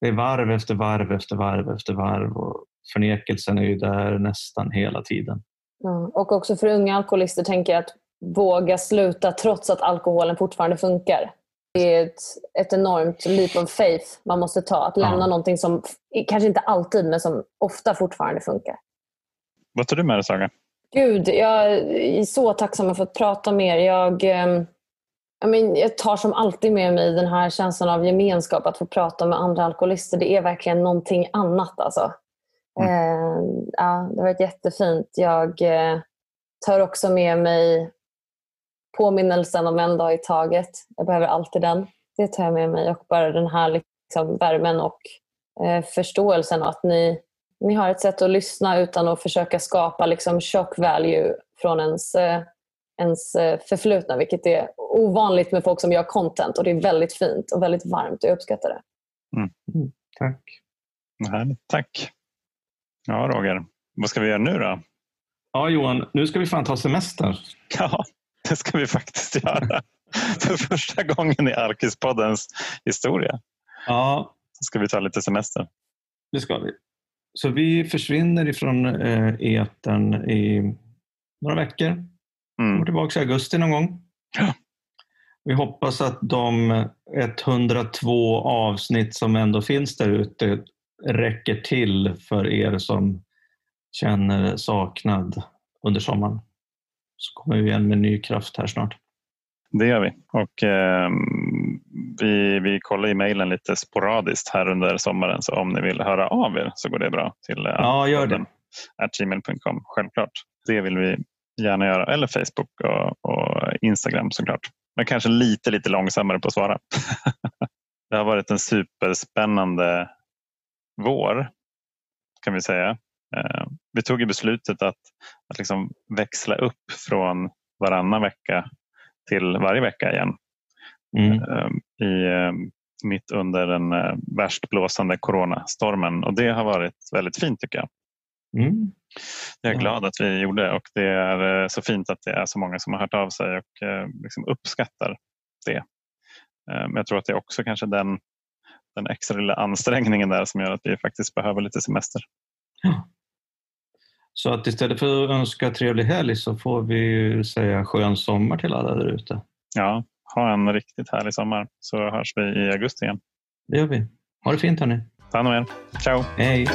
Det är varv efter varv efter varv efter varv och förnekelsen är ju där nästan hela tiden. Ja, och också för unga alkoholister tänker jag att våga sluta trots att alkoholen fortfarande funkar. Det är ett, ett enormt leap of faith man måste ta. Att lämna Ja. någonting som, kanske inte alltid, men som ofta fortfarande funkar. Vad tar du med dig Saga? Gud, jag är så tacksam för att prata med er. Jag, eh, jag, men, jag tar som alltid med mig den här känslan av gemenskap, att få prata med andra alkoholister. Det är verkligen någonting annat. Alltså. Eh, ja, det har varit jättefint. Jag eh, tar också med mig påminnelsen om en dag i taget. Jag behöver alltid den. Det tar jag med mig och bara den här liksom, värmen och eh, förståelsen att ni, ni har ett sätt att lyssna utan att försöka skapa liksom, shock value från ens, eh, ens eh, förflutna, vilket är ovanligt med folk som gör content och det är väldigt fint och väldigt varmt. Jag uppskattar det. Tack. Härligt. Tack. Ja, Roger. Vad ska vi göra nu då? Ja, Johan, nu ska vi fan ta semester. Ja, det ska vi faktiskt göra. För första gången i Alkispoddens historia Ja, så ska vi ta lite semester. det ska vi. Så vi försvinner ifrån eh, etern i några veckor. Kommer Mm. tillbaka i augusti någon gång. Ja. Vi hoppas att de 102 avsnitt som ändå finns där ute räcker till för er som känner saknad under sommaren. Så kommer vi igen med ny kraft här snart. Det gör vi. Och, eh, vi, vi kollar i mejlen lite sporadiskt här under sommaren så om ni vill höra av er så går det bra till eh, Ja, gör det. gmail.com. Självklart. Det vill vi gärna göra. Eller Facebook och, och Instagram såklart. Men kanske lite, lite långsammare på att svara. det har varit en superspännande vår kan vi säga. Eh, vi tog ju beslutet att, att liksom växla upp från varannan vecka till varje vecka igen. Mm. eh, i, eh, mitt under den eh, värst blåsande coronastormen. Och det har varit väldigt fint tycker jag. Mm. Jag är Ja. glad att vi gjorde och det är eh, så fint att det är så många som har hört av sig och eh, liksom uppskattar det. Men jag tror att det är också kanske den, den extra lilla ansträngningen där som gör att vi faktiskt behöver lite semester. Så att istället för att önska trevlig helg så får vi säga skön sommar till alla där ute. Ja, ha en riktigt härlig sommar så hörs vi i augusti igen. Det gör vi. Ha det fint hörni. Ta hand om er. Ciao! Hej!